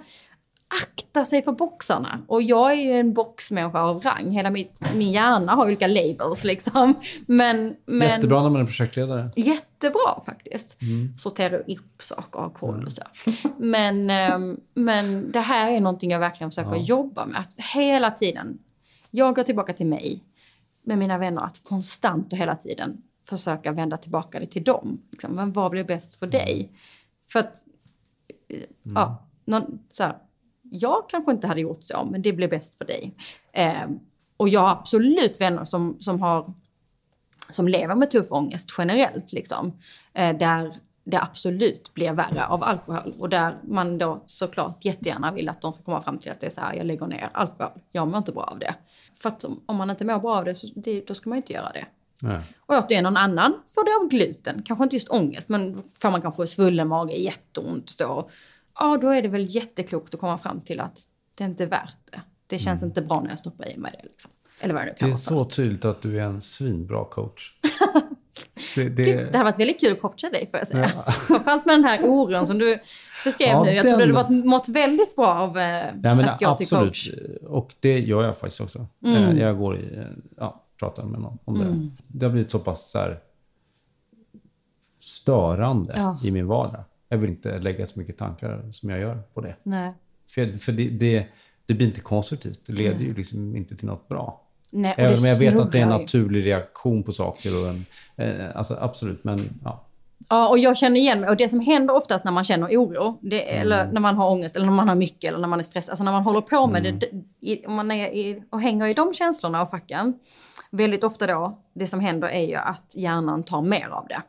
Speaker 2: akta sig för boxarna. Och jag är ju en boxmänniska av rang. Hela mitt, min hjärna har olika labels liksom. Men, men
Speaker 1: Jättebra när man är projektledare.
Speaker 2: jättebra faktiskt. Sortera upp saker och ha koll och så. Men, ehm, men det här är någonting jag verkligen försöker jobba med. Att hela tiden, jag går tillbaka till mig med mina vänner, att konstant och hela tiden försöka vända tillbaka det till dem. Liksom, men vad blir bäst för dig? För att, eh, ja, någon, så här, jag kanske inte hade gjort så, men det blir bäst för dig. Ehm, och jag har absolut vänner som, som har som lever med tuff ångest generellt, liksom, eh, där det absolut blir värre av alkohol. Och där man då såklart jättegärna vill att de ska komma fram till att det är så här, jag lägger ner alkohol, jag mår inte bra av det. För att om, man inte mår bra av det, så det, då ska man inte göra det.
Speaker 1: Nej.
Speaker 2: Och återigen, någon annan får det av gluten. Kanske inte just ångest, men får man kanske svullen mage, jätteont då. Ja, då är det väl jätteklokt att komma fram till att det inte är värt det. Det känns inte bra när jag stoppar i mig det. Liksom. Eller vad det nu
Speaker 1: Det
Speaker 2: kan
Speaker 1: är
Speaker 2: vara.
Speaker 1: så tydligt att du är en svinbra coach. det,
Speaker 2: Det
Speaker 1: det,
Speaker 2: har varit väldigt kul att coacha dig får jag säga. Framförallt med den här oron som du beskrev
Speaker 1: Ja,
Speaker 2: nu. Jag
Speaker 1: den-
Speaker 2: trodde du varit, mått väldigt bra av eh,
Speaker 1: Nej, men
Speaker 2: att gå till
Speaker 1: absolut.
Speaker 2: coach. Mm.
Speaker 1: Och det gör jag faktiskt också. Eh, Jag går i, eh, ja, pratar med någon om det. Det har blivit så pass så här, störande
Speaker 2: Ja.
Speaker 1: i min vardag. Jag vill inte lägga så mycket tankar som jag gör på det.
Speaker 2: Nej.
Speaker 1: För, för det, det, det blir inte konstruktivt. Det leder ju liksom inte till något bra.
Speaker 2: Nej,
Speaker 1: Även om jag vet att det är en naturlig reaktion på saker. Och en, eh, alltså absolut, men ja.
Speaker 2: Ja, och jag känner igen mig. Och det som händer oftast när man känner oro, det,
Speaker 1: Mm.
Speaker 2: eller när man har ångest, eller när man har mycket, eller när man är stressad, alltså när man håller på med
Speaker 1: Mm.
Speaker 2: det, det, i- om man är i, och hänger i de känslorna och facken, väldigt ofta då, det som händer är ju att hjärnan tar mer av det.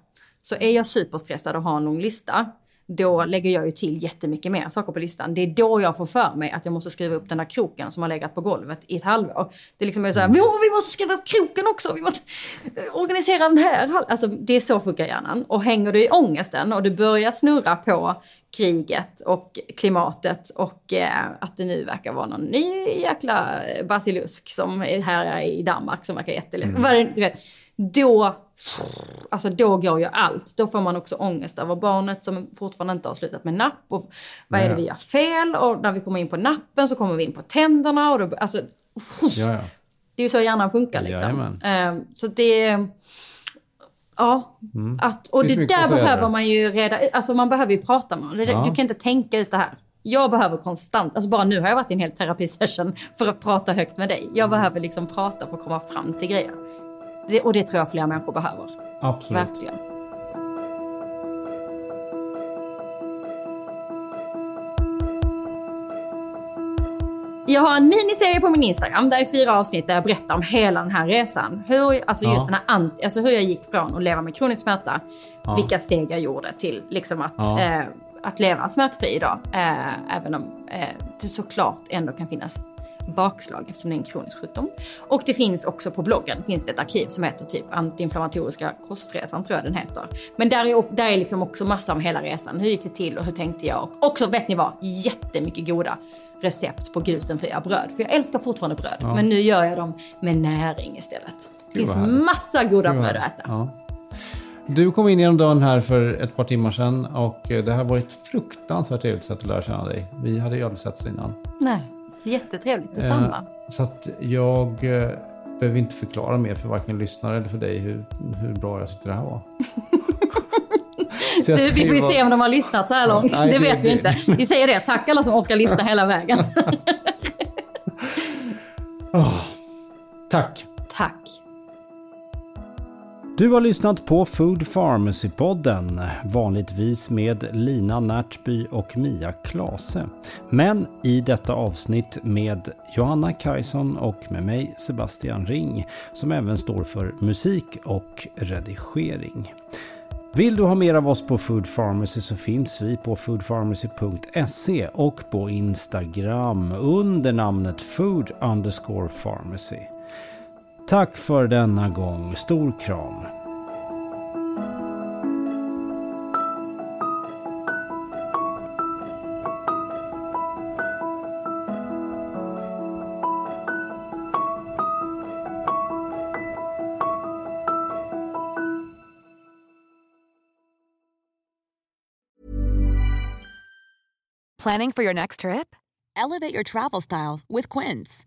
Speaker 2: Så är jag superstressad och har en lång lista, då lägger jag ju till jättemycket mer saker på listan. Det är då jag får för mig att jag måste skriva upp den där kroken som har legat på golvet i ett halvår. Det är liksom är så här,
Speaker 1: Mm.
Speaker 2: "Åh, vi måste skriva upp kroken också, vi måste organisera den här. hal-" Alltså det är så funkar hjärnan. Och hänger du i ångesten och du börjar snurra på kriget och klimatet och eh, att det nu verkar vara någon ny jäkla basilusk som är här i Danmark som verkar jättelätt. Vet, då, alltså då går ju allt. Då får man också ångest över barnet som fortfarande inte har slutat med napp. Och vad är det vi gör fel? Och när vi kommer in på nappen så kommer vi in på tänderna. Och då, alltså,
Speaker 1: ja, ja.
Speaker 2: det är ju så hjärnan funkar liksom.
Speaker 1: Jajamän.
Speaker 2: Eh, så det... Ja, att, och det
Speaker 1: att
Speaker 2: där behöver man ju reda. Alltså man behöver ju prata med honom. Det-
Speaker 1: Ja.
Speaker 2: Du kan inte tänka ut det här. Jag behöver konstant, alltså bara nu har jag varit i en hel terapisession för att prata högt med dig. Jag behöver liksom prata för att komma fram till grejer. Det, och det tror jag fler människor behöver.
Speaker 1: Absolut.
Speaker 2: Verkligen. Jag har en miniserie på min Instagram där är fyra avsnitt där jag berättar om hela den här resan. Hur, alltså just
Speaker 1: Ja.
Speaker 2: den här anti, alltså hur jag gick från att leva med kronisk smärta, vilka steg jag gjorde till liksom att,
Speaker 1: Ja.
Speaker 2: eh, att leva smärtfri idag. Eh, även om eh, det såklart ändå kan finnas bakslag eftersom det är en kronisk sjukdom. Och det finns också på bloggen finns det ett arkiv som heter typ antiinflammatoriska kostresan tror jag den heter. Men där är, där är liksom också massa om hela resan. Hur gick det till och hur tänkte jag? Och också vet ni vad? Jättemycket goda recept på glutenfria bröd. För jag älskar fortfarande bröd. Men nu gör jag dem med näring istället. Det finns massa goda bröd att äta.
Speaker 1: Ja. Du kom in genom dörren här för ett par timmar sedan och eh, det har varit ett fruktansvärt trevligt sätt att lära känna dig. Vi hade ju aldrig setts innan.
Speaker 2: Nej, jättetrevligt. Detsamma.
Speaker 1: Eh, Så att jag eh, behöver inte förklara mer för varken lyssnare eller för dig hur, hur bra jag tyckte det här var.
Speaker 2: du, vi får ju se om de har lyssnat så här långt. Nej, det, det vet vi inte. Vi säger det. Tack alla som orkar lyssna hela vägen.
Speaker 1: oh.
Speaker 2: Tack.
Speaker 1: Du har lyssnat på Food Pharmacy-podden, vanligtvis med Lina Närtby och Mia Klase. Men i detta avsnitt med Johanna Kajson och med mig Sebastian Ring, som även står för musik och redigering. Vill du ha mer av oss på Food Pharmacy så finns vi på foodpharmacy.se och på Instagram under namnet food underscore pharmacy. Tack för denna gång. Stor kram.
Speaker 4: Planning for your next trip?
Speaker 5: Elevate your travel style with Quince.